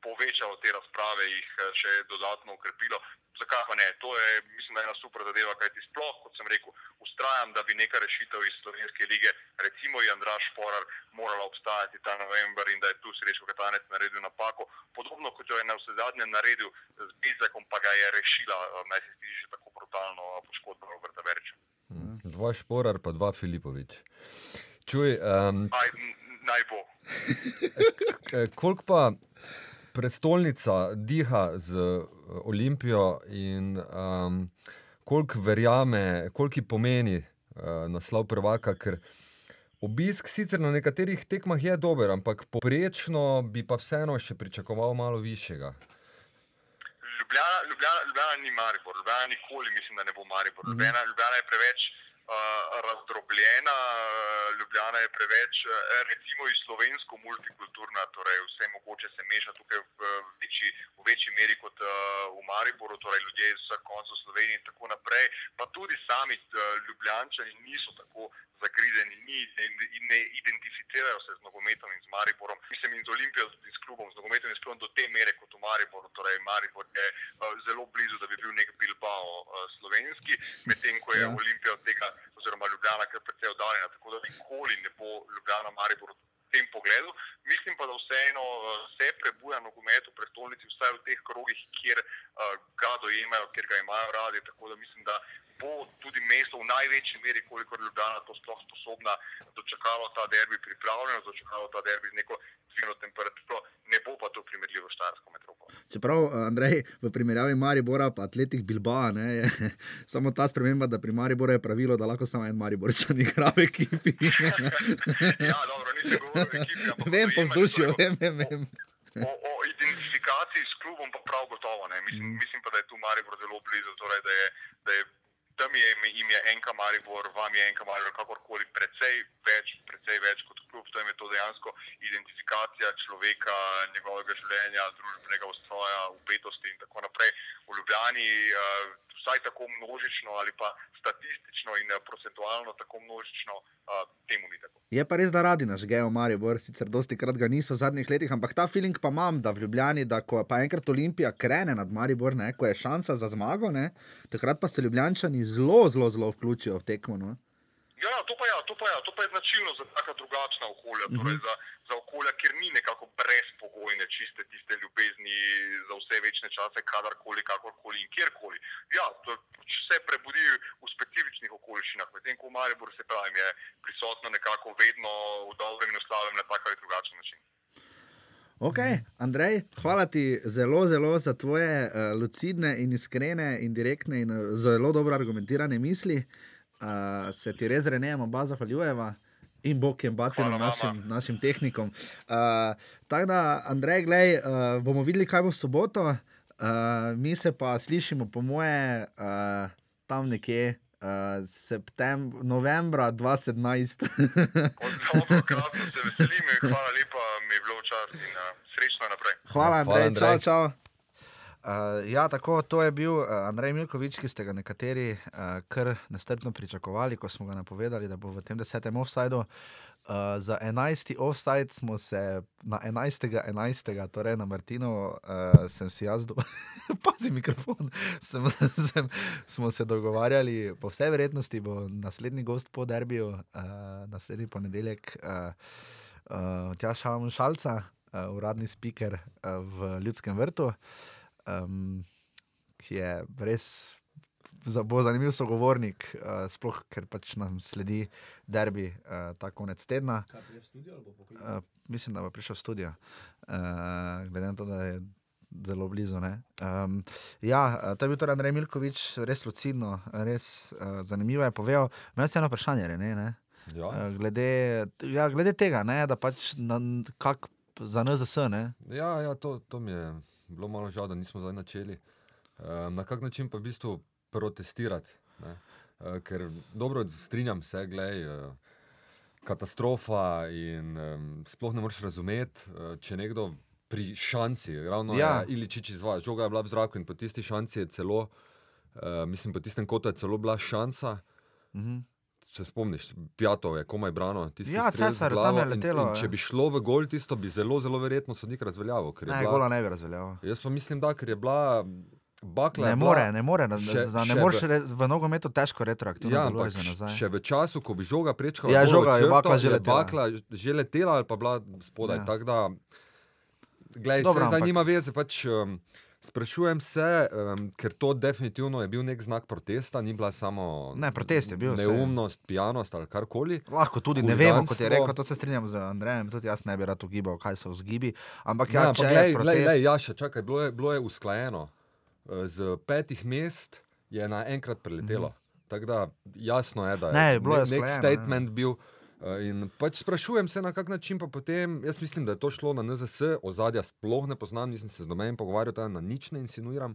povečalo te razprave, jih eh, še dodatno ukrepilo. Zakaj pa ne? To je, mislim, da je ena super zadeva, kajti sploh, kot sem rekel, ustrajam, da bi neka rešitev iz Slovenske lige, recimo Jandraš Šporar, morala obstajati ta november in da je tu Srečko Katanec naredil napako, podobno kot jo je na vse zadnje naredil z Bizakom, pa ga je rešila, eh, naj se zdi že tako brutalno eh, poškodba Roberta Veriča. Dva Šporar, pa dva Filipovič. Čuj, um, Aj, naj bo. koliko pa prestolnica diha z eh, Olimpijo in um, koliko verjame, koliko pomeni uh, naslov prvaka. Ker obisk sicer na nekaterih tekmah je dober, ampak poprečno bi pa vseeno še pričakoval malo višjega. Ljubljana, Ljubljana, Ljubljana ni Maribor, Ljubljana nikoli mislim, da ne bo Maribor. Mhm. Ljubljana, Ljubljana je preveč razdrobljena, uh, Ljubljana je preveč, uh, recimo, slovensko multikulturna, torej vse mogoče se meša tukaj v večji, v večji meri kot uh, v Mariboru, torej ljudje iz vseh koncev Slovenije in tako naprej. Pa tudi sami Ljubljančani niso tako zagrizeni ni, ne, ne identificirajo se z nogometom in z Mariborom, mislim, in z Olimpijo, tudi s klubom, z nogometom in s klubom do te mere kot v Mariboru. Torej, Maribor je uh, zelo blizu, da bi bil nek Bilbao uh, slovenski, medtem ko je ja. Olimpija od tega, oziroma Ljubljana, kar precej oddaljena, tako da nikoli ne bo Ljubljana Maribor v tem pogledu. Mislim pa, da vseeno uh, se prebuja nogomet v prestolnici, vsaj v teh krogih, kjer uh, ga dojemajo, kjer ga imajo radi. Tako da mislim, da bo tudi mesto v največji meri, kolikor je Ljubljana to sploh sposobna, dočekalo ta derbi pripravljeno, dočekalo ta derbi z neko dvigno temperaturo, ne bo pa to primerljivo s Štajersko metropolo. Čeprav, eh, Andrej, v primerjavi Maribora in Atletik Bilbao, ne, je samo ta sprememba, da pri Mariboru je pravilo, da lahko samo en Mariborčan igra v ekipi. ja, dobro, nisem govoril o ekipi, vem, po vzdušju, torej vem, vem. vem. O, o identifikaciji s klubom pa prav gotovo ne. Mislim, mm. mislim pa, da je tu Maribor zelo blizu, torej, da je, da je tam je ime, ime enka Maribor, vam je enka Maribor, kakorkoli, precej več, precej več kot klub, tam je to dejansko identifikacija človeka, njegovega življenja, družbenega ustroja, upetosti in tako naprej. V Ljubljani, uh, vsaj tako množično ali pa statistično in eh, procentualno tako množično, uh, temu ni tako. Je pa res, da radi nažgejo Maribor, sicer dosti krat ga niso v zadnjih letih, ampak ta feeling pa imam, da v Ljubljani, da ko pa enkrat Olimpija krene nad Maribor, ne, ko je šansa za zmago, ne, takrat pa se Ljubljančani zelo, zelo, zelo vključijo v tekmo. No. Ja, ja, to pa je, to pa je, to pa je značilno za taka drugačna okolja, torej za, za okolja, kjer ni nekako brezpogojne, čiste tiste ljubezni za vse večne čase, kadarkoli, kakorkoli in kjerkoli. Ja, to se prebudi v specifičnih okoliščinah, medtem ko v Mariboru se pravi, je prisotno nekako vedno v dobrem in v slabem na tak ali drugačen način. Ok, Andrej, hvala ti zelo, zelo za tvoje uh, lucidne in iskrene in direktne in uh, zelo dobro argumentirane misli. Uh, se ti res renejem, oba zahvaljujeva. In bati Hvala našim, našim tehnikom. Uh, Tako da, Andrej, glej, uh, bomo videli, kaj bo v soboto. Uh, mi se pa slišimo, po moje, uh, tam nekje uh, septembra, novembra 2017. Od dobro, krasno se veselim in hvala lepa, mi je bilo včasih in uh, srečno naprej. Hvala, Hvala, Andrej. Čau, Andrej. čau. Uh, ja, tako to je bil uh, Andrej Milkovič, ki ste ga nekateri uh, kar nestrpno pričakovali, ko smo ga napovedali, da bo v tem desetem offsajdu. Uh, za 11. offside smo se na 11. 11. torej na Martinu, uh, sem si jaz, do... pazi mikrofon, sem, sem, smo se dogovarjali, po vsej verjetnosti bo naslednji gost po derbiju, uh, naslednji ponedeljek, uh, uh, Tjaš Šalca, uh, uradni speaker uh, v Ljudskem vrtu um, ki je res za, bo zanimiv sogovornik, uh, sploh ker pač nam sledi derbi uh, ta konec tedna. Uh, mislim, da bo prišel v studio, uh, glede na to, da je zelo blizu. ne. Um, ja, uh, to je bil torej Andrej Milkovič, res lucidno, res uh, zanimivo je povedal. Imam samo eno vprašanje, Rene, ne? Ja. Uh, glede, ja, glede tega, ne, da pač na, kak, za NZS. Ne? Ja, ja to, to mi je bilo malo žal, da nismo zdaj načeli. Um, na kak način pa v bistvu protestirati? ne. Uh, ker dobro, strinjam se, glej, uh, katastrofa in um, sploh ne moreš razumeti, uh, če nekdo pri šanci, ravno Ja. ja. Iličič izvaja, žoga je bila v zraku in po tisti šanci je celo, uh, mislim, po tistem kotu je celo bila šansa. Mhm. Se spomniš, Pjatov je komaj brano. Ja, Cesar, tam je in- letelo, In, ja. če bi šlo v gol, tisto bi zelo, zelo verjetno sodnik razveljavil. je Ne, bila- gola ne bi razveljal. Jaz pa mislim, da ker je bila bakla. Ne je more, ne more, še- za, ne moreš v- v nogometu težko retroaktivno Ja, ampak za nazaj. še v času, ko bi žoga prečkala, Ja, žoga je črto, bakla že je letela. bakla že letela ali pa bila spodaj. Ja. Ja. Tako da, glej, Dobro, Dobro, zdaj nima veze. Pač, um, sprašujem se, um, ker to definitivno je bil nek znak protesta, ni bila samo Ne, protest je bil, neumnost, pijanost ali karkoli. Lahko tudi ne vemo, kot je rekel, to se strinjam z Andrejem, tudi jaz ne bi rad ugibal, kaj so vzgibi. Ampak Ne, ja, ampak če glej, je glej, protest, glej, Jaša, čakaj, bilo je, bilo je usklajeno. Eh, Z petih mest je naenkrat preletelo. Tako da jasno je, da je Ne, je nek usklajeno, statement bil. Eh, In pač sprašujem se, na kak način pa potem. Jaz mislim, da je to šlo na NZS, ozadja sploh ne poznam, nisem se z nobenim pogovarjal, tam na nič ne insinuiram.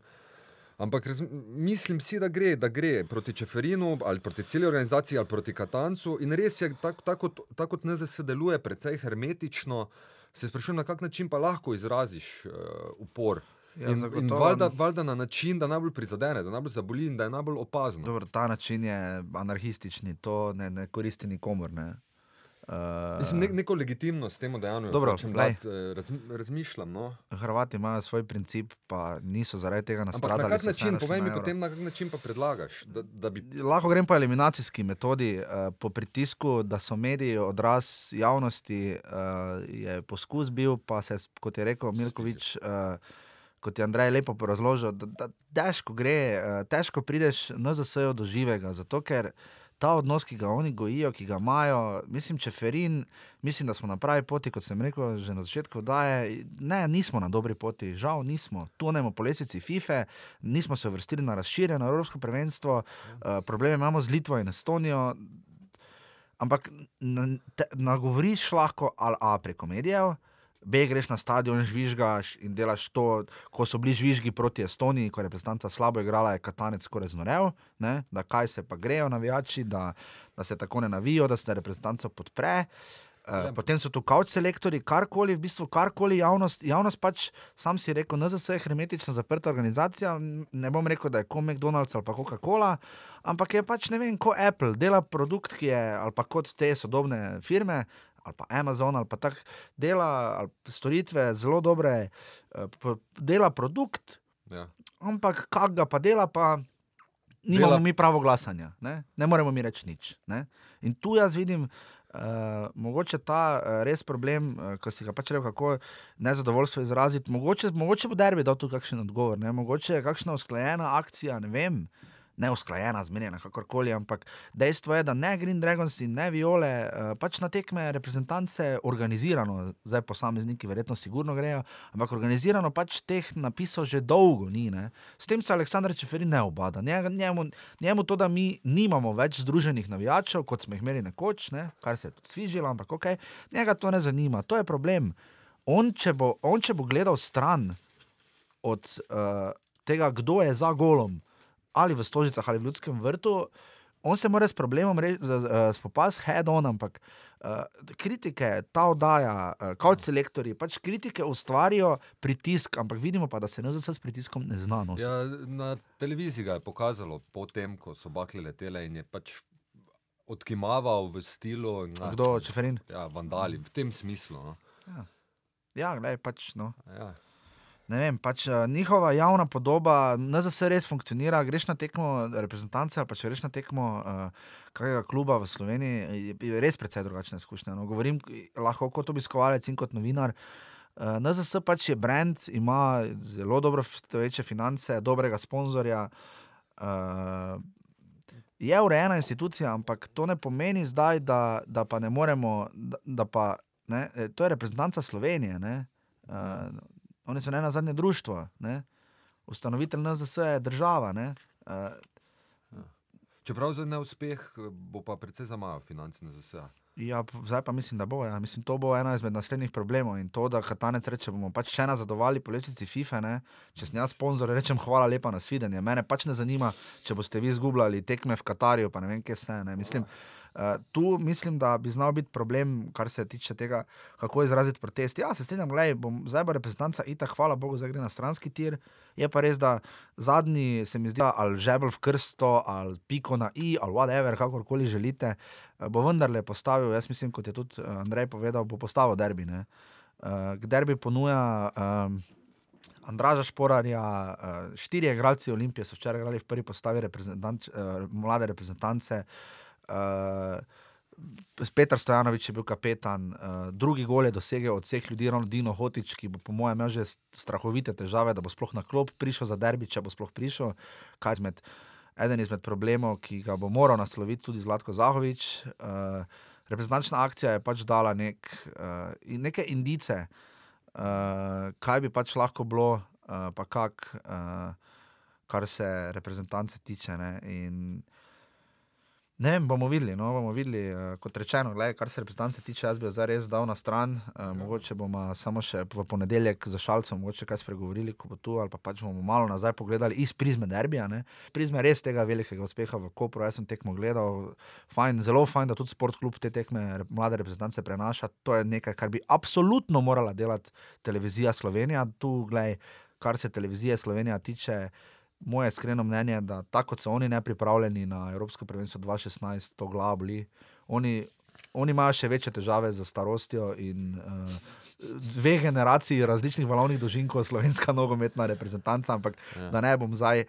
Ampak raz, mislim si, da gre, da gre proti Čeferinu ali proti celi organizaciji ali proti Katancu. In res je, tako tak, kot- tako kot NZS deluje, precej hermetično. Se sprašujem, na kak način pa lahko izraziš uh, upor. Ja, in in zagotovo. valjda, valjda na način, da najbolj prizadene, da najbolj zaboli in da je najbolj opazno. Dobro, ta način je anarhistični, to ne, ne koristi nikomor. Ne. Uh, Mislim, ne, neko legitimnost temu dejanju Dobro, dati, eh, raz, razmišljam. No. Hrvati imajo svoj princip, pa niso zaradi tega Ampak nastradali. na kak način, povej mi euro. potem, na kak način pa predlagaš, da, da bi Lahko grem po eliminacijski metodi, uh, po pritisku, da so mediji odraz javnosti, uh, je poskus bil, pa se, kot je rekel Milkovič, uh, kot je Andrej lepo porazložil, da, da težko gre, uh, težko prideš NZS-ju do živega, zato ker ta odnos, ki ga oni gojijo, ki ga imajo, mislim, če Ferin, mislim, da smo na pravi poti, kot sem rekel že na začetku, da je, ne, nismo na dobri poti, žal nismo. Tonemo po lesici FIFA, nismo se uvrstili na razširjeno Evropsko prvenstvo, uh, probleme imamo z Litvo in Estonijo. Ampak na- nagovoriš lahko ali A preko medijev, B greš na stadion, žvižgaš in delaš to, ko so bili žvižgi proti Estoniji, ko je reprezentanca slabo igrala, je Katanec skoraj znorel, ne? da kaj se pa grejo navijači, da, da se tako ne navijo, da se reprezentanca podpre. Uh, potem so tu kauč selektori, karkoli, v bistvu karkoli javnost, javnost pač, sam si rekel, NZS je hermetično zaprta organizacija, ne bom rekel, da je kot McDonald's ali Coca-Cola, ampak je pač ne vem, kot Apple, dela produkt, ki je ali pa kot te sodobne firme, ali pa Amazon, ali pa tako dela ali storitve zelo dobre, eh, dela produkt, Ja. ampak kak ga pa dela, pa nimamo Dela- mi pravo glasanja, ne? ne moremo mi reči nič. Ne? In tu jaz vidim. Uh, mogoče ta uh, res problem, uh, ki si ga pač rekel, kako nezadovoljstvo izraziti. Mogoče, mogoče bo derbi dal tu kakšen odgovor, ne? mogoče je kakšna usklajena akcija, ne vem, ne usklajena, zmenjena, kakorkoli, ampak dejstvo je, da ne Green Dragons in ne Viole uh, pač na tekme reprezentance organizirano, zdaj posamezniki verjetno sigurno grejo, ampak organizirano pač teh napisov že dolgo ni. Ne? S tem se Aleksandr Čeferin ne obada. Njemu, njemu to, da mi nimamo več združenih navijačev, kot smo jih imeli nekoč, ne? kar se je tudi svižilo, ampak ok, njega to ne zanima, to je problem. On, če bo, on, če bo gledal stran od uh, tega, kdo je za golom, ali v Stožicah ali v Ljudskem vrtu, on se mora s problemom eh, spopasti head on, ampak uh, kritike, ta oddaja, uh, kot selektori, pač kritike ustvarijo pritisk, ampak vidimo pa, da se NZS s pritiskom ne zna nositi. Ja, na televiziji ga je pokazalo, potem, ko so bakle letele in je pač odkimaval v stilu. na, Kdo, Čeferin? Ja, vandali, v tem smislu. No. Ja, gledaj, pač, no. Ja. Ne vem, pač uh, njihova javna podoba, NZS res funkcionira. Greš na tekmo reprezentance ali pa če greš na tekmo uh, kakega kluba v Sloveniji, je, je res precej drugačna izkušnja. No. Govorim eh, lahko kot obiskovalec in kot novinar. Uh, NZS pač je brand, ima zelo dobro stoječe finance, dobrega sponzorja. Uh, je urejena institucija, ampak to ne pomeni zdaj, da, da pa ne moremo, da, da pa, ne, eh, to je reprezentanca Slovenije. Ne, uh, Oni so ne na zadnje društvo, ne? ustanovitelj NZS je država. Ne? Uh, Čeprav za neuspeh eh, bo pa predvsej zamajal finance na ZSA. ja, zdaj pa mislim, da bo. Ja. Mislim, to bo ena izmed naslednjih problemov. In to, da Katanec reče, bomo pač še nazadovali po lestvici FIFA. Ne? Če sem jaz sponzor, rečem hvala lepa na svidenje. Mene pač ne zanima, če boste vi izgubljali tekme v Katarju, pa ne vem, kje vse. Ne? Mislim, Uh, tu mislim, da bi znal biti problem, kar se tiče tega, kako izraziti protest. Ja, se strinjam, gledaj, bom, zdaj bo reprezentanca itak, hvala Bogu, zdaj gre na stranski tir. Je pa res, da zadnji se mi zdi, ali žebel v krsto, ali piko na i, ali whatever, kakorkoli želite, eh, bo vendarle postavil, jaz mislim, kot je tudi eh, Andrej povedal, bo postavil derbi. ne. Uh, derbi ponuja. Um, Andraža Šporarja, štiri igralci Olimpije so včeraj igrali v prvi postavi reprezentanč, mlade reprezentance. Uh, Petr Stojanovič je bil kapetan, uh, drugi gol je dosegel od vseh ljudi, ravno Dino Hotič, ki bo, po mojem, imel že strahovite težave, da bo sploh na klop prišel za derbi, če bo sploh prišel. Kaj izmed, eden izmed problemov, ki ga bo moral nasloviti tudi Zlatko Zahovič. Uh, reprezentančna akcija je pač dala nek, uh, neke indice, uh, kaj bi pač lahko bilo, uh, pa kak. Uh, kar se reprezentance tiče. Ne, in, Ne bomo videli. No, bomo videli uh, kot rečeno, gled, kar se reprezentance tiče, jaz bi jo zdaj res dal na stran. Uh, mogoče bomo samo še v ponedeljek za šalcem, mogoče kaj spregovorili, ko bo tu, ali pa pač bomo malo nazaj pogledali iz prizme derbija. Ne. Prizme res tega velikega uspeha v Kopru. Jaz sem tekmo gledal, fajn, zelo fajn, da tudi sport klub te tekme mlade reprezentance prenaša. To je nekaj, kar bi absolutno morala delati televizija Slovenija. Tu, gled, kar se televizije Slovenija tiče. Moje iskreno mnenje je, da tako kot so oni nepripravljeni na Evropsko prvenstvo 2016, to glavo boli. Oni, oni imajo še večje težave z starostjo in uh, dve generaciji različnih valovnih dolžin kot slovenska nogometna reprezentanca, ampak ja. da ne bom zdaj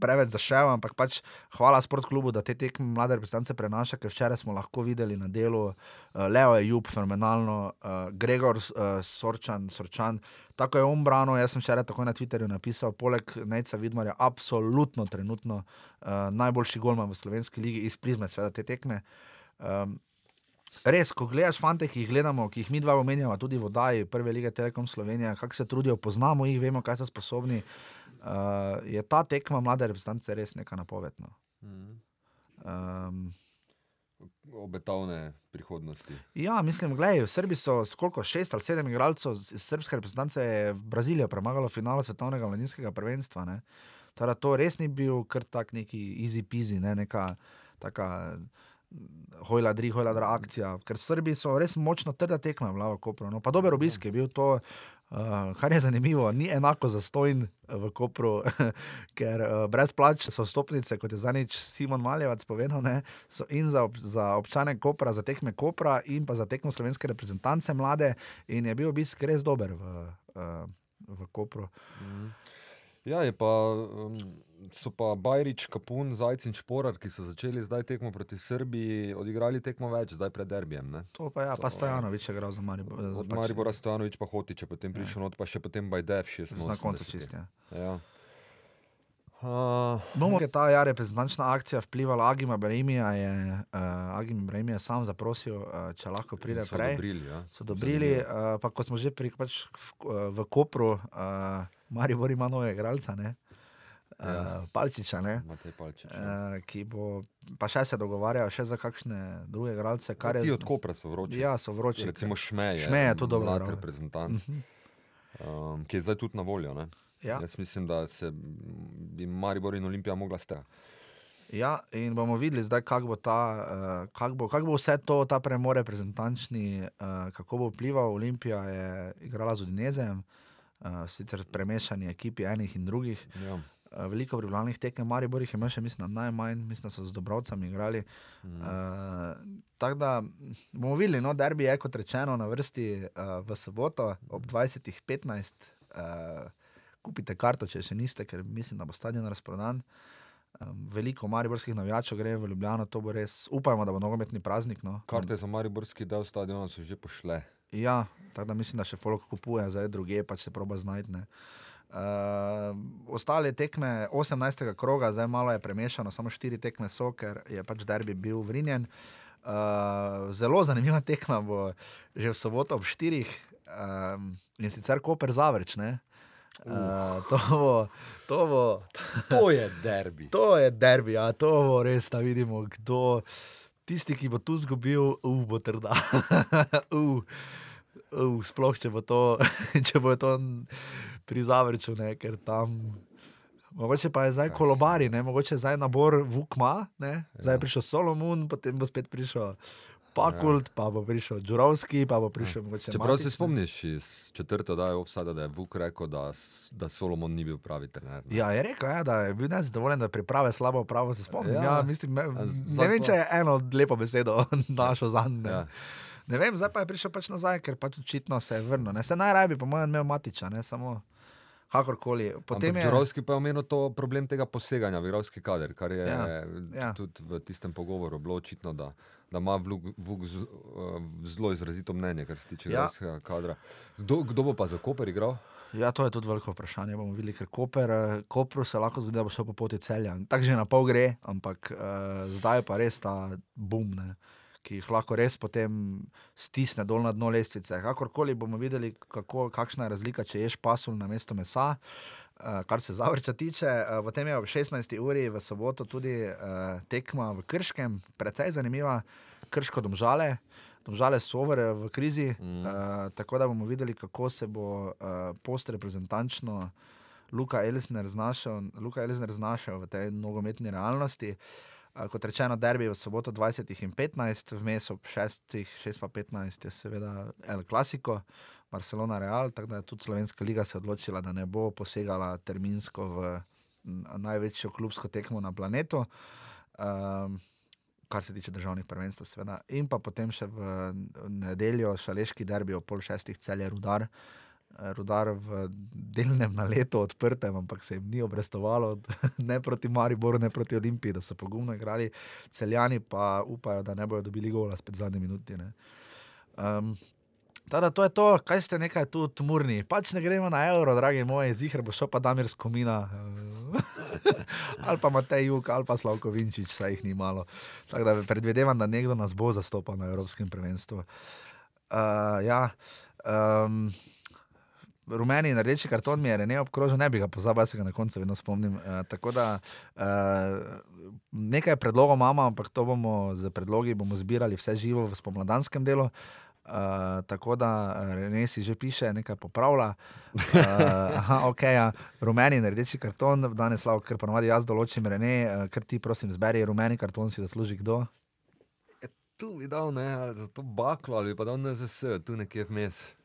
preveč zašel, ampak pač hvala sportklubu, da te tekme mlade reprezentance prenaša, ker včeraj smo lahko videli na delu, uh, Leo je jub, fenomenalno, uh, Gregor uh, Sorčan, Sorčan, tako je on branil, jaz sem včeraj tako na Twitterju napisal, poleg Nejca Vidmarja, absolutno trenutno uh, najboljši golman v slovenski ligi iz prizme sveda te tekme. Um, Res, ko gledaš fante, ki jih gledamo, ki jih mi dva omenjava, tudi v oddaji Prve lige Telekom Slovenija, kako se trudijo, poznamo jih, vemo, kaj so sposobni, uh, je ta tekma mlade reprezentance res neka napovedna. Um, Obetavne prihodnosti. ja, mislim, gledaj, Srbi so koliko šest ali sedem igralcev iz srbske reprezentance je Brazilijo premagalo v finalu svetovnega mladinskega prvenstva. ne. Teda to res ni bil kar tak neki easy peasy, ne, neka taka hojla dri, hojla dra akcija, ker Srbi so res močno trda tekma bila v Kopru. No, pa dober obisk je bil to. Uh, kar je zanimivo, ni enako zastojn v Kopru, ker uh, brezplačne so stopnice, kot je zanič Simon Maljevac povedal, ne, so in za, ob, za občane Kopra, za tekme Kopra, in pa za tekmo slovenske reprezentance mlade, in je bil obisk res dober v, uh, v Kopru. Ja, je pa, um, so pa Bajrič, Kapun, Zajc in Šporar, ki so začeli zdaj tekmo proti Srbiji, odigrali tekmo več, zdaj pred derbijem. Ne? To pa, ja, pa Stojanovič je igral za Maribor. Od pač- Maribora Stojanovič pa Hotič, je potem prišel not, pa še potem Bajdev 86. Na koncu čist. Ja. Ja. Uh, Bomo, je ta ja, reprezentančna akcija vplivala, Agima Bremija je, uh, Agim Bremija je sam zaprosil, uh, če lahko pride so prej. odobrili, ja. so dobrili, uh, pa ko smo že pri, pač v, v Kopru, uh, Maribor ima nove igralca, ne? Uh, Ja. Palčiča, ne? Palčič. ja. Uh, ki bo, pa še se dogovarjajo še za kakšne druge igralce, kar Ti je od Kopra so vroči. Ja, so vroči. Recimo Šmeje. Šmeje je tudi dobro mlad igral. reprezentant, Mhm. um, ki je zdaj tudi na voljo. Ne? Ja. Jaz mislim, da se bi Maribor in Olimpija mogla steha. Ja, in bomo videli zdaj, kako bo, ta, uh, kak bo, kak bo vse to, ta premor reprezentančni, uh, kako bo vplival. Olimpija je igrala z Udinezem, uh, sicer premešani ekipi enih in drugih. Ja. Uh, veliko pripravljalnih tekem, Maribor jih je imel še, mislim, najmanj, mislim, da so z Dobrovcami igrali. Mhm. Uh, Tako da bomo videli, no, derbi je kot rečeno na vrsti uh, v soboto ob 20.15. Uh, kupite karto, če še niste, ker mislim, da bo stadion razprodan. Um, veliko mariborskih navijačev gre v Ljubljano, to bo res, upajmo, da bo nogometni praznik. No. Karte za Mariborski del stadiona so že pošle. Ja, tako da mislim, da še folk kupuje, zdaj druge pač se proba znajti. ne. Uh, ostale tekme 18. kroga, zdaj malo je premešano, samo štiri tekme so, ker je pač derbi bil vrinjen. Uh, zelo zanimiva tekma bo že v soboto ob 4. Um, in sicer Koper Zavrč. ne. Uh, to bo, to bo, To je derbi. to je derbi, ja, to bo res, da vidimo, kdo. Tisti, ki bo tu izgubil, uh, bo trda. uh, uh, sploh, če bo to, če bo to pri Zavrču, ne, ker tam. Mogoče pa je zdaj kolobari, ne? mogoče je zdaj nabor Vukma, ne? zdaj je prišel Solomon, potem bo spet prišel Pakult, pa bo prišel Džurovski, pa bo prišel mogoče. Čeprav Matić, se spomniš iz četrte oddaje Offsada, da je Vuk rekel, da, da Solomon ni bil pravi trener. ne? Ja, je rekel, ja, da je bil nezadovoljen, da priprave slabo pravo se spomnim. Ja, Ja. ja mislim, me, A z- ne vem, če je eno lepo besedo našel za njega. Ja. Ja. Ne vem, zdaj pa je prišel pač nazaj, ker pač očitno se je vrnil. Ne. Se najraje bi, po mojem, imel Matiča, ne samo kakorkoli. Potem Ampak je Džurovski pa je omenil to problem tega poseganja v igralski kader, kar je Ja, ja, tudi v tistem pogovoru bilo očitno, da, da ima Vluk, Vuk z, uh, zelo izrazito mnenje, kar se tiče Ja. igralskega kadra. Kdo, kdo bo pa za Koper igral? Ja, to je tudi veliko vprašanje. Bomo videli, ker Koper, eh, Kopru se lahko zgodi, da bo šel po poti celja. Tako že na pol gre, ampak uh, zdaj pa res ta boom, ne, ki jih lahko res potem stisne dol na dno lestvice. Kakorkoli bomo videli, kako, kakšna je razlika, če ješ pasulj na mesto mesa. Uh, kar se Zavrča tiče, uh, potem je ob 16. uri v soboto tudi uh, tekma v Krškem, precej zanimiva, Krško domžale. Domžale so v krizi, mm. uh, tako da bomo videli, kako se bo uh, postreprezentančno Luka Elsner znašel, Luka Elsner znašel v tej nogometni realnosti. Uh, kot rečeno, derbi v soboto 20 in 15, vmes ob 6, 6 pa 15 je seveda El Clasico. Barcelona Real, tako da je tudi Slovenska liga se odločila, da ne bo posegala terminsko v največjo klubsko tekmo na planetu, um, kar se tiče državnih prvenstv, seveda. In pa potem še v nedeljo šaleški derbi o pol šestih celje rudar. Eh, Rudar v delnem naletu odprtem, ampak se jim ni obrestovalo, ne proti Mariboru, ne proti Olimpiji, da so pogumno igrali, celjani pa upajo, da ne bodo dobili gola spet minuti. ne. Um, Tada, to je to, kaj ste nekaj tu tmurni. Pač ne gremo na evro, dragi moji, zihar bo šel pa Damir Skomina, ali pa Matej Juk, ali pa Slavko Vinčič, saj jih ni malo. Tako da predvidevam, da nekdo nas bo zastopal na Evropskem prvenstvu. Uh, ja, um, rumeni in rdeči karton mi je ne obkrožil, ne bi ga pozabil, se ga na koncu vedno spomnim. Uh, tako da uh, nekaj predlogov imamo, ampak to bomo z predlogi bomo zbirali vse živo v spomladanskem delu. Uh, tako da Rene si že piše, nekaj popravlja. Uh, ok, ja. rumeni in rdeči karton, danes slavo, ker ponovadi jaz določim Rene, uh, ker ti prosim zberi rumeni karton, si zasluži kdo. Tu bi dal ne, ali za to baklo, ali pa dal NZS, tu nekje vmes.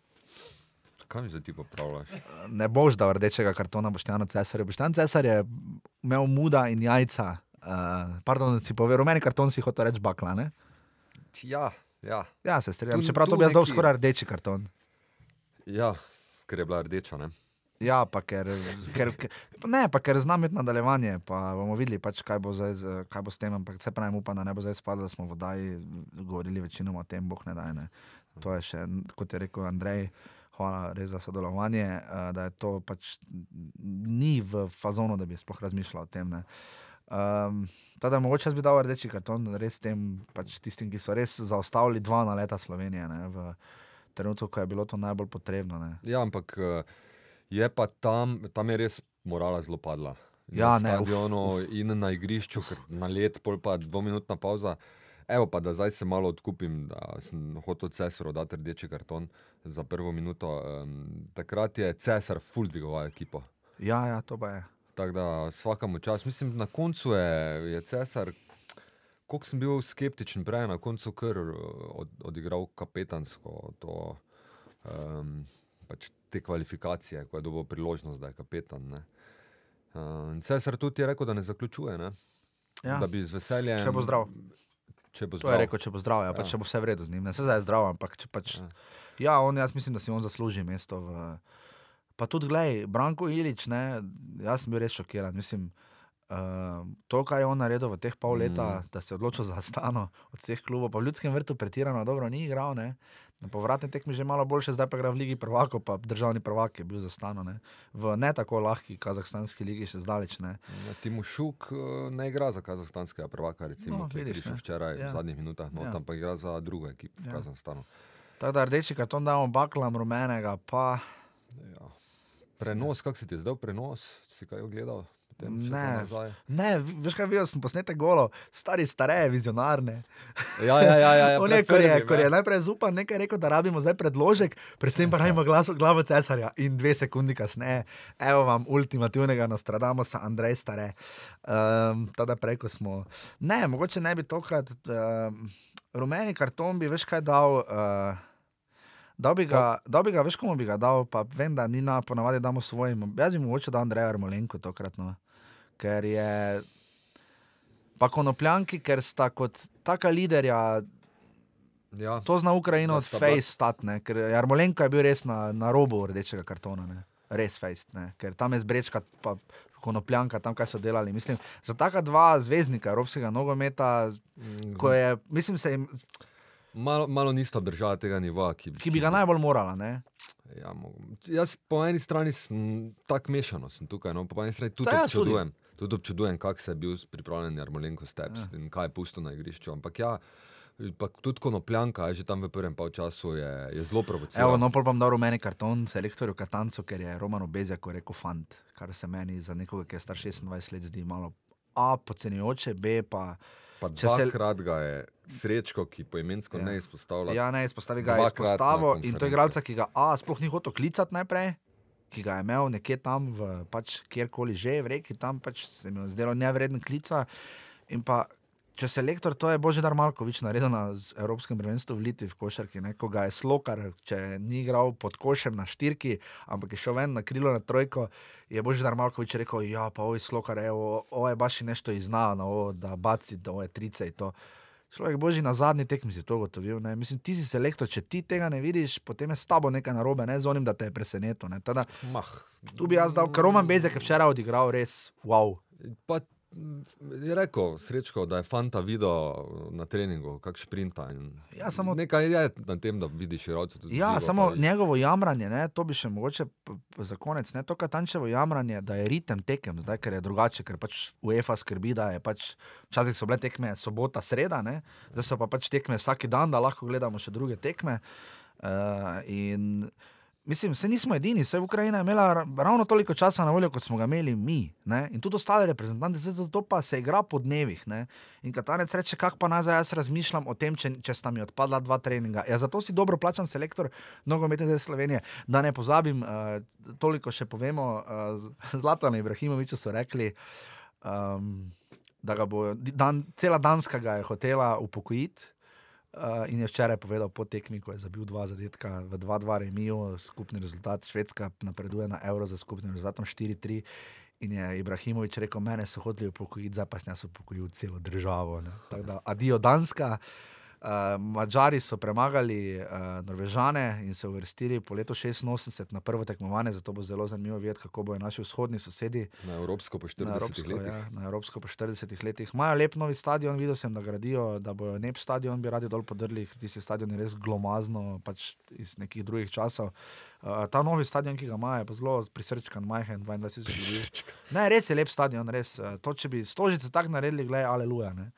Kaj mi zdaj ti popravljaš? Ne boš dal rdečega kartona Boštjana Cesarja. Boštjan Cesar je imel muda in jajca. Uh, pardon, si povedal, rumeni karton si hotel reči bakla. Ne? Ja, ja. Ja, se strinjam. Čeprav to bi jaz dal skoraj rdeči karton. Ja, ker je bila rdeča, ne? Ja, pa ker, ker, ker, ne, pa ker znam imeti nadaljevanje, pa bomo videli, pač, kaj, bo zdaj, z- kaj bo s tem. Ampak se pravi, upam, da ne bo zdaj spadlo, da smo v vodaji govorili večinoma o tem, boh ne daj. Ne. To je še, kot je rekel Andrej, hvala res za sodelovanje, eh, da je to pač ni v fazonu, da bi sploh razmišljal o tem. Ne. Um, teda, mogoče jaz bi dal rdeči karton res tem, pač tistim, ki so res zaustavili dva na leta Slovenije, ne, v trenutku, ko je bilo to najbolj potrebno. Ne. Ja, ampak eh, je pa tam, tam je res morala zelo padla. Ja, na ne, uf, stadionu in na igrišču, na let, pol pa dvominutna pauza. Evo pa, da zdaj se malo odkupim, da sem hotel Cesaru dati rdeči karton za prvo minuto. Um, takrat je Cesar full dvigoval ekipo. Ja, ja, to pa je. Tako da vsakemu čas. Mislim, na koncu je, je Cesar, koliko sem bil skeptičen prej, na koncu kar eh, od, odigral kapetansko to, um, pač te kvalifikacije, ko je dobil priložnost, da je kapetan. Ne. Um, Cesar tudi je rekel, da ne zaključuje, ne. Ja. Da bi z veseljem. Če bo zdrav. Če bo To zdrav. je rekel, če bo zdrav, ja, Ja. pač, če bo vse v redu z njim. Ne se zdaj je zdrav, ampak če pač. Ja. Ja, on, jaz mislim, da si on zasluži mesto. V... Pa tudi, gledaj, Branko Ilič, ne, jaz sem bil res šokiran. Mislim, uh, to, kar je on naredil v teh pol leta, mm. da se je odločil za stano od vseh klubov, pa v ljudskem vrtu pretirano dobro ni igral. Ne. Na povratni tekmi že malo boljše, zdaj pa igra v Ligi prvakov, pa državni prvak je bil za stano. Ne. V ne tako lahki kazahstanski ligi še zdaleč ne. Ja, Timošuk eh, ne igra za kazahstanskega prvaka, recimo, No, no, ki je vidiš, prišel včeraj Ja. v zadnjih minutah, no, Ja. ja. ampak igra za drugo ekipo v Ja. Kazahstanu. Tako da rdeči karton damo baklam rumenega, pa Ja. Prenos, kak si ti zdaj prenos? Si kaj ogledal? Potem Ne. Ne, veš kaj, videl sem posnetek golo, stari, stare, vizionarne. Ja, ja, ja. ja, ja On je, ko je, ko je ja. najprej zupan nekaj rekel, da rabimo zdaj predložek, predvsem pa rabimo glas, glavo cesarja in dve sekundi kasneje, evo vam ultimativnega Nostradamusa, Andrej Stare. Um, tada prej, ko smo. Ne, mogoče ne bi tokrat. Um, rumeni karton bi, veš kaj dal. Uh, Dal bi, ga, dal bi ga, veš, komu bi ga dal, pa vem, da ni na ponavadi damo svojim. Jaz bi mogoče dal Andreja Armolenko tokrat, no. ker je. Pa konopljanki, ker sta kot taka liderja, Ja. to zna Ukrajino Da od sta face bila- stat, ne, ker Jarmolenko je bil res na, na robu rdečega kartona, ne. res face, ne, ker tam je zbrečka, pa konopljanka, tam kaj so delali. Mislim, za taka dva zvezdnika evropskega nogometa, Mm, ko je, mislim, se jim, Malo, malo nista držala tega nivoja, ki, ki bi ga najbolj morala. Ne. Ja, jaz po eni strani sem tako mešano sem tukaj, no, po eni strani tudi Ta jaz tudi. občudujem. Tudi občudujem, kako se je bil pripravljen Jarmolenko Steps ja. in kaj je pusto na igrišču. Ampak ja, Pa tudi konopljanka, že tam v prvem polčasu je, je zelo Evo, provociral. no, pol bom dal rumeni karton selektorju Katancu, ker je Roman Bezjak rekel fant, kar se meni za nekoga, ki je star 26 let, zdi malo A, podcenjujoče, B pa. Pa če se- ga je srečko, ki poimensko Ja. ne izpostavlja. Ja, ne, izpostavi ga je izpostavil in to je igralca, ki ga A, sploh ni hotel klicati najprej, ki ga je imel nekje tam, v, pač kjerkoli že, v reki, tam pač se mi je zdelo nevreden klica. In pa, če se lektor, to je Božidar Malkovič naredil na Evropskem prvenstvu v Litvi v košarki, ne, ko ga je slokar, če ni igral pod košem na štirki, ampak je šel ven na krilo na trojko, je Božidar Malkovič rekel, ja, pa oj, slokar, evo, ovo je baš nešto izna, no, da baci, da ovo je trice in to. Človek boži na zadnji tekmi si to gotovil. Ne? Mislim, ti si selektor, če ti tega ne vidiš, potem je s tabo nekaj narobe, ne z onim, da te je presenetil. ne. Tada, Mah. tu bi jaz dal, ker Roman Bezek je včeraj odigral res wow. Pa, je rekel Srečko, da je fanta videl na treningu, kak šprinta. in Ja, samo- Nekaj je na tem, da vidiš tudi Ja, živo, samo pa- njegovo jamranje, ne, to bi še mogoče za konec, ne, to katančevo jamranje, da je ritem tekem, zdaj, ker je drugače, ker pač UEFA skrbi, da je pač, včasih so bile tekme sobota, sreda, ne, zdaj so pa pač tekme vsak dan, da lahko gledamo še druge tekme. Uh, in mislim, se nismo edini, Ukrajina je imela ra- ravno toliko časa na voljo, kot smo ga imeli mi. Ne? In tudi ostale reprezentante, zato pa se igra po dnevih. Ne? In Katanec reče, kako pa naj zdaj jaz razmišljam o tem, če, če sta mi odpadla dva treninga. Ja, zato si dobro plačan selektor nogometne zveze Slovenije. Da ne pozabim, uh, toliko še povemo, uh, Zlatano Ibrahimoviču so rekli. Um, Da ga bo, dan, cela Danska ga je hotela upokojiti, Uh, in je včeraj povedal po tekmi, ko je zabil dva zadetka v 2-2 remiju, skupni rezultat. Švedska napreduje na Euro za skupnim rezultatom 4-3. In je Ibrahimovič rekel, mene so hoteli upokojiti, zdaj pa sem jaz upokojil celo državo. ne." Tako da, adijo Danska. Uh, Mačari so premagali uh, Norvežane in se uvrstili po letu 86 na prvo tekmovanje, zato bo zelo zanimivo videti, kako bodo naši vzhodni sosedi Na Evropsko po 40 na Evropsko, letih. ja, na Evropsko po 40 letih. Imajo lep novi stadion, videl sem, da gradijo, da bojo nep stadion, bi radi dol podrli, ker tisti stadion je res glomazno, pač iz nekih drugih časov. Uh, ta novi stadion, ki ga imajo, je pa zelo prisrčkan, majhen, 22 ljudi. Ne, res je lep stadion, res. Uh, to, če bi stožice tako naredili, gledaj, aleluja. Ne.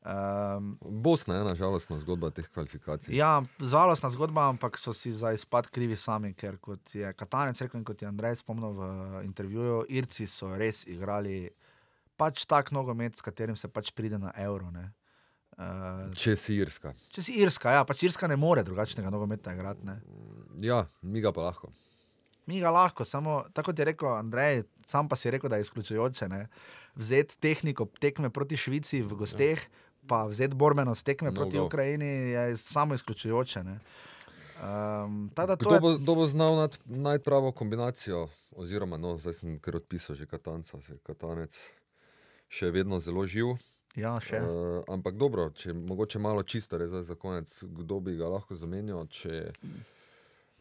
Um, Bosna je nažalostna zgodba teh kvalifikacij. Ja, žalostna zgodba, ampak so si za izpad krivi sami, ker kot je Katanec rekel in kot je Andrej spomnil v intervjuju, Irci so res igrali pač tak nogomet, s katerim se pač pride na evro. ne. Uh, Če si Irska. če si Irska, ja, pač Irska ne more drugačnega nogometa igrati. ne. Ja, mi ga pa lahko. Mi ga lahko, samo tako je rekel Andrej, sam pa si rekel, da je izključujoče. Ne? Vzeti tehniko tekme proti Švici v gosteh, pa vzeti borbenost tekme No proti go. Ukrajini je samo izključujoče. ne. Um, tako da to Kdo je bo, kdo bo znal nad- najti pravo kombinacijo, oziroma no, zdaj sem kar odpisal že Katanca, se Katanec še vedno zelo živ. Ja, še. Uh, ampak dobro, če mogoče malo čisto, res za konec, kdo bi ga lahko zamenjal. Če...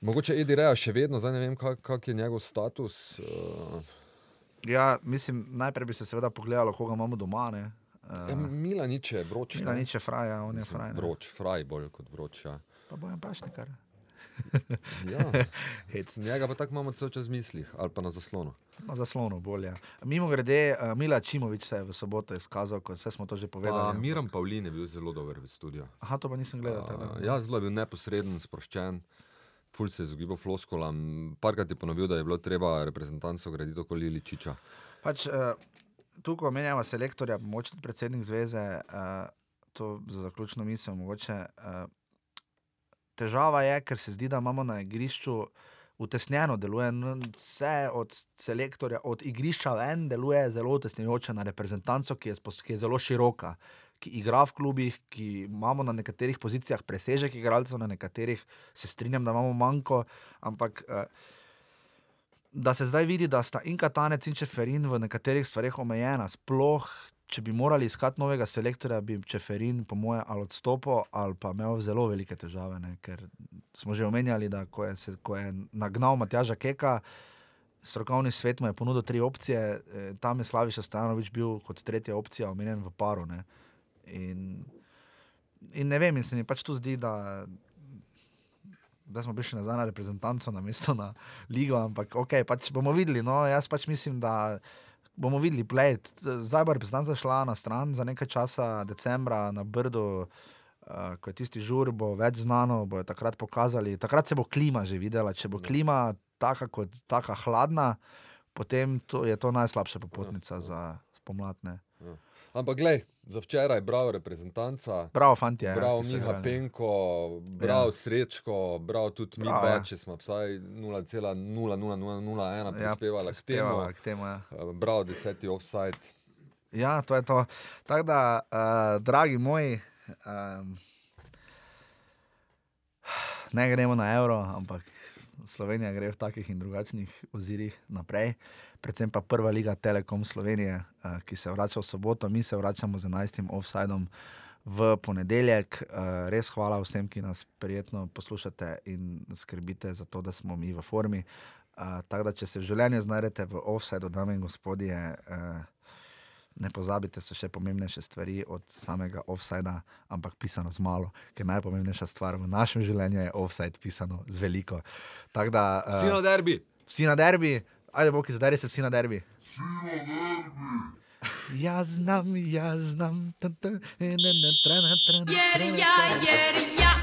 Mogoče Edi Reja še vedno, zdaj ne vem, kak, kak je njegov status. Uh, Ja, mislim, najprej bi se seveda pogledalo, koga imamo doma. Ne? Ja, Uh, Milanič je vroč. Mila nič je fraja, on je Mislim, fraj. ne. Vroč, fraj bolj kot vroč. Ja. Pa bojem pašnikar. Ja. Njega pa tako imamo cel čas v mislih ali pa na zaslonu. Na zaslonu bolje. Mimo grede, uh, Mila Čimovič se je v soboto izkazal, kot vse smo to že Pa povedali. Miran Pavlin je bil zelo dober v studiu. Aha, to pa nisem gledal. Uh, ja, zelo je bil neposreden, sproščen. Ful se je izogibal floskolam. Parkrat je ponovil, da je bilo treba reprezentanco graditi okoli Ličiča. Pač, uh, tukaj omenjamo selektorja, tudi predsednik zveze, uh, to za zaključno misel. Mogoče, uh, težava je, ker se zdi, da imamo na igrišču utesnjeno deluje. n- Vse od selektorja, od igrišča ven deluje zelo utesnjujoče na reprezentanco, ki je, ki je zelo široka. Ki igra v klubih, ki imamo na nekaterih pozicijah presežek igralcev, na nekaterih se strinjam, da imamo manjko, ampak uh, da se zdaj vidi, da sta in Katanec in Čeferin v nekaterih stvareh omejena. Sploh, če bi morali iskati novega selektorja, bi Čeferin, po mojem, ali odstopil, ali pa imel zelo velike težave. Ne? Ker smo že omenjali, da ko je, se, ko je nagnal Matjaža Keka, strokovni svet mu je ponudil tri opcije, eh, tam je Slaviša Stanovič bil kot tretja opcija, omenjen v paru. Ne? In, in ne vem, in se mi pač tu zdi, da. Da smo prišli nazaj na reprezentanco, na mesto na ligo, ampak ok, pač bomo videli. No, jaz pač mislim, da bomo videli. Play. Zdaj bo reprezentanca šla na stran za nekaj časa, decembra na Brdu. Uh, ko je tisti žur, bo več znano, bojo takrat pokazali. Takrat se bo klima že videla. Če bo klima taka, kot, taka hladna, potem to, je to najslabša popotnica ja, za spomladne. Ja. Ampak, glej, za včeraj, bravo, reprezentanca. Bravo, fanti. Bravo, Miha Penko, bravo, ja. Srečko, bravo, tudi mi dva, ja. če smo vsaj 0,00001 Ja, prispevala k temu. k temu, ja. Eh, Bravo, deseti offside. Ja, to je to. Tako da, uh, dragi moji, um, ne gremo na evro, ampak Slovenija gre v takih in drugačnih ozirih naprej. Predvsem pa prva liga Telekom Slovenije, uh, ki se vrača v soboto, mi se vračamo z 11. offsajdom v ponedeljek. Uh, res hvala vsem, ki nas prijetno poslušate in skrbite za to, da smo mi v formi. Uh, tako da, če se v življenju znajdete v offsajdu, dame in gospodje. Ne pozabite, so še pomembnejše stvari od samega offsajda, ampak pisano z malo, ker najpomembnejša stvar v našem življenju je offside, pisano z veliko. Tako da, Vsi na derbi. vsi na derbi, ajde, boki, zdaj se vsi na derbi. Jaz znam, jaz znam. Tan, tan, ne, ne, ne, trana, trana, Jer trana, ja, jer ja,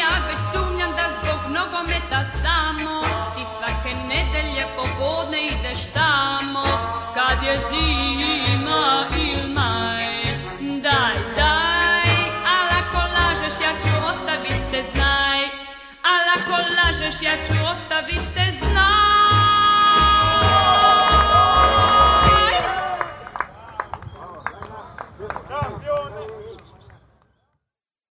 ja već sumnjam da zbog nogometa samo ti svake nedelje popodne ideš tamo kad je zima il maj. Daj, daj, al ako lažeš ja ću ostavit te znaj, al ako lažeš ja ću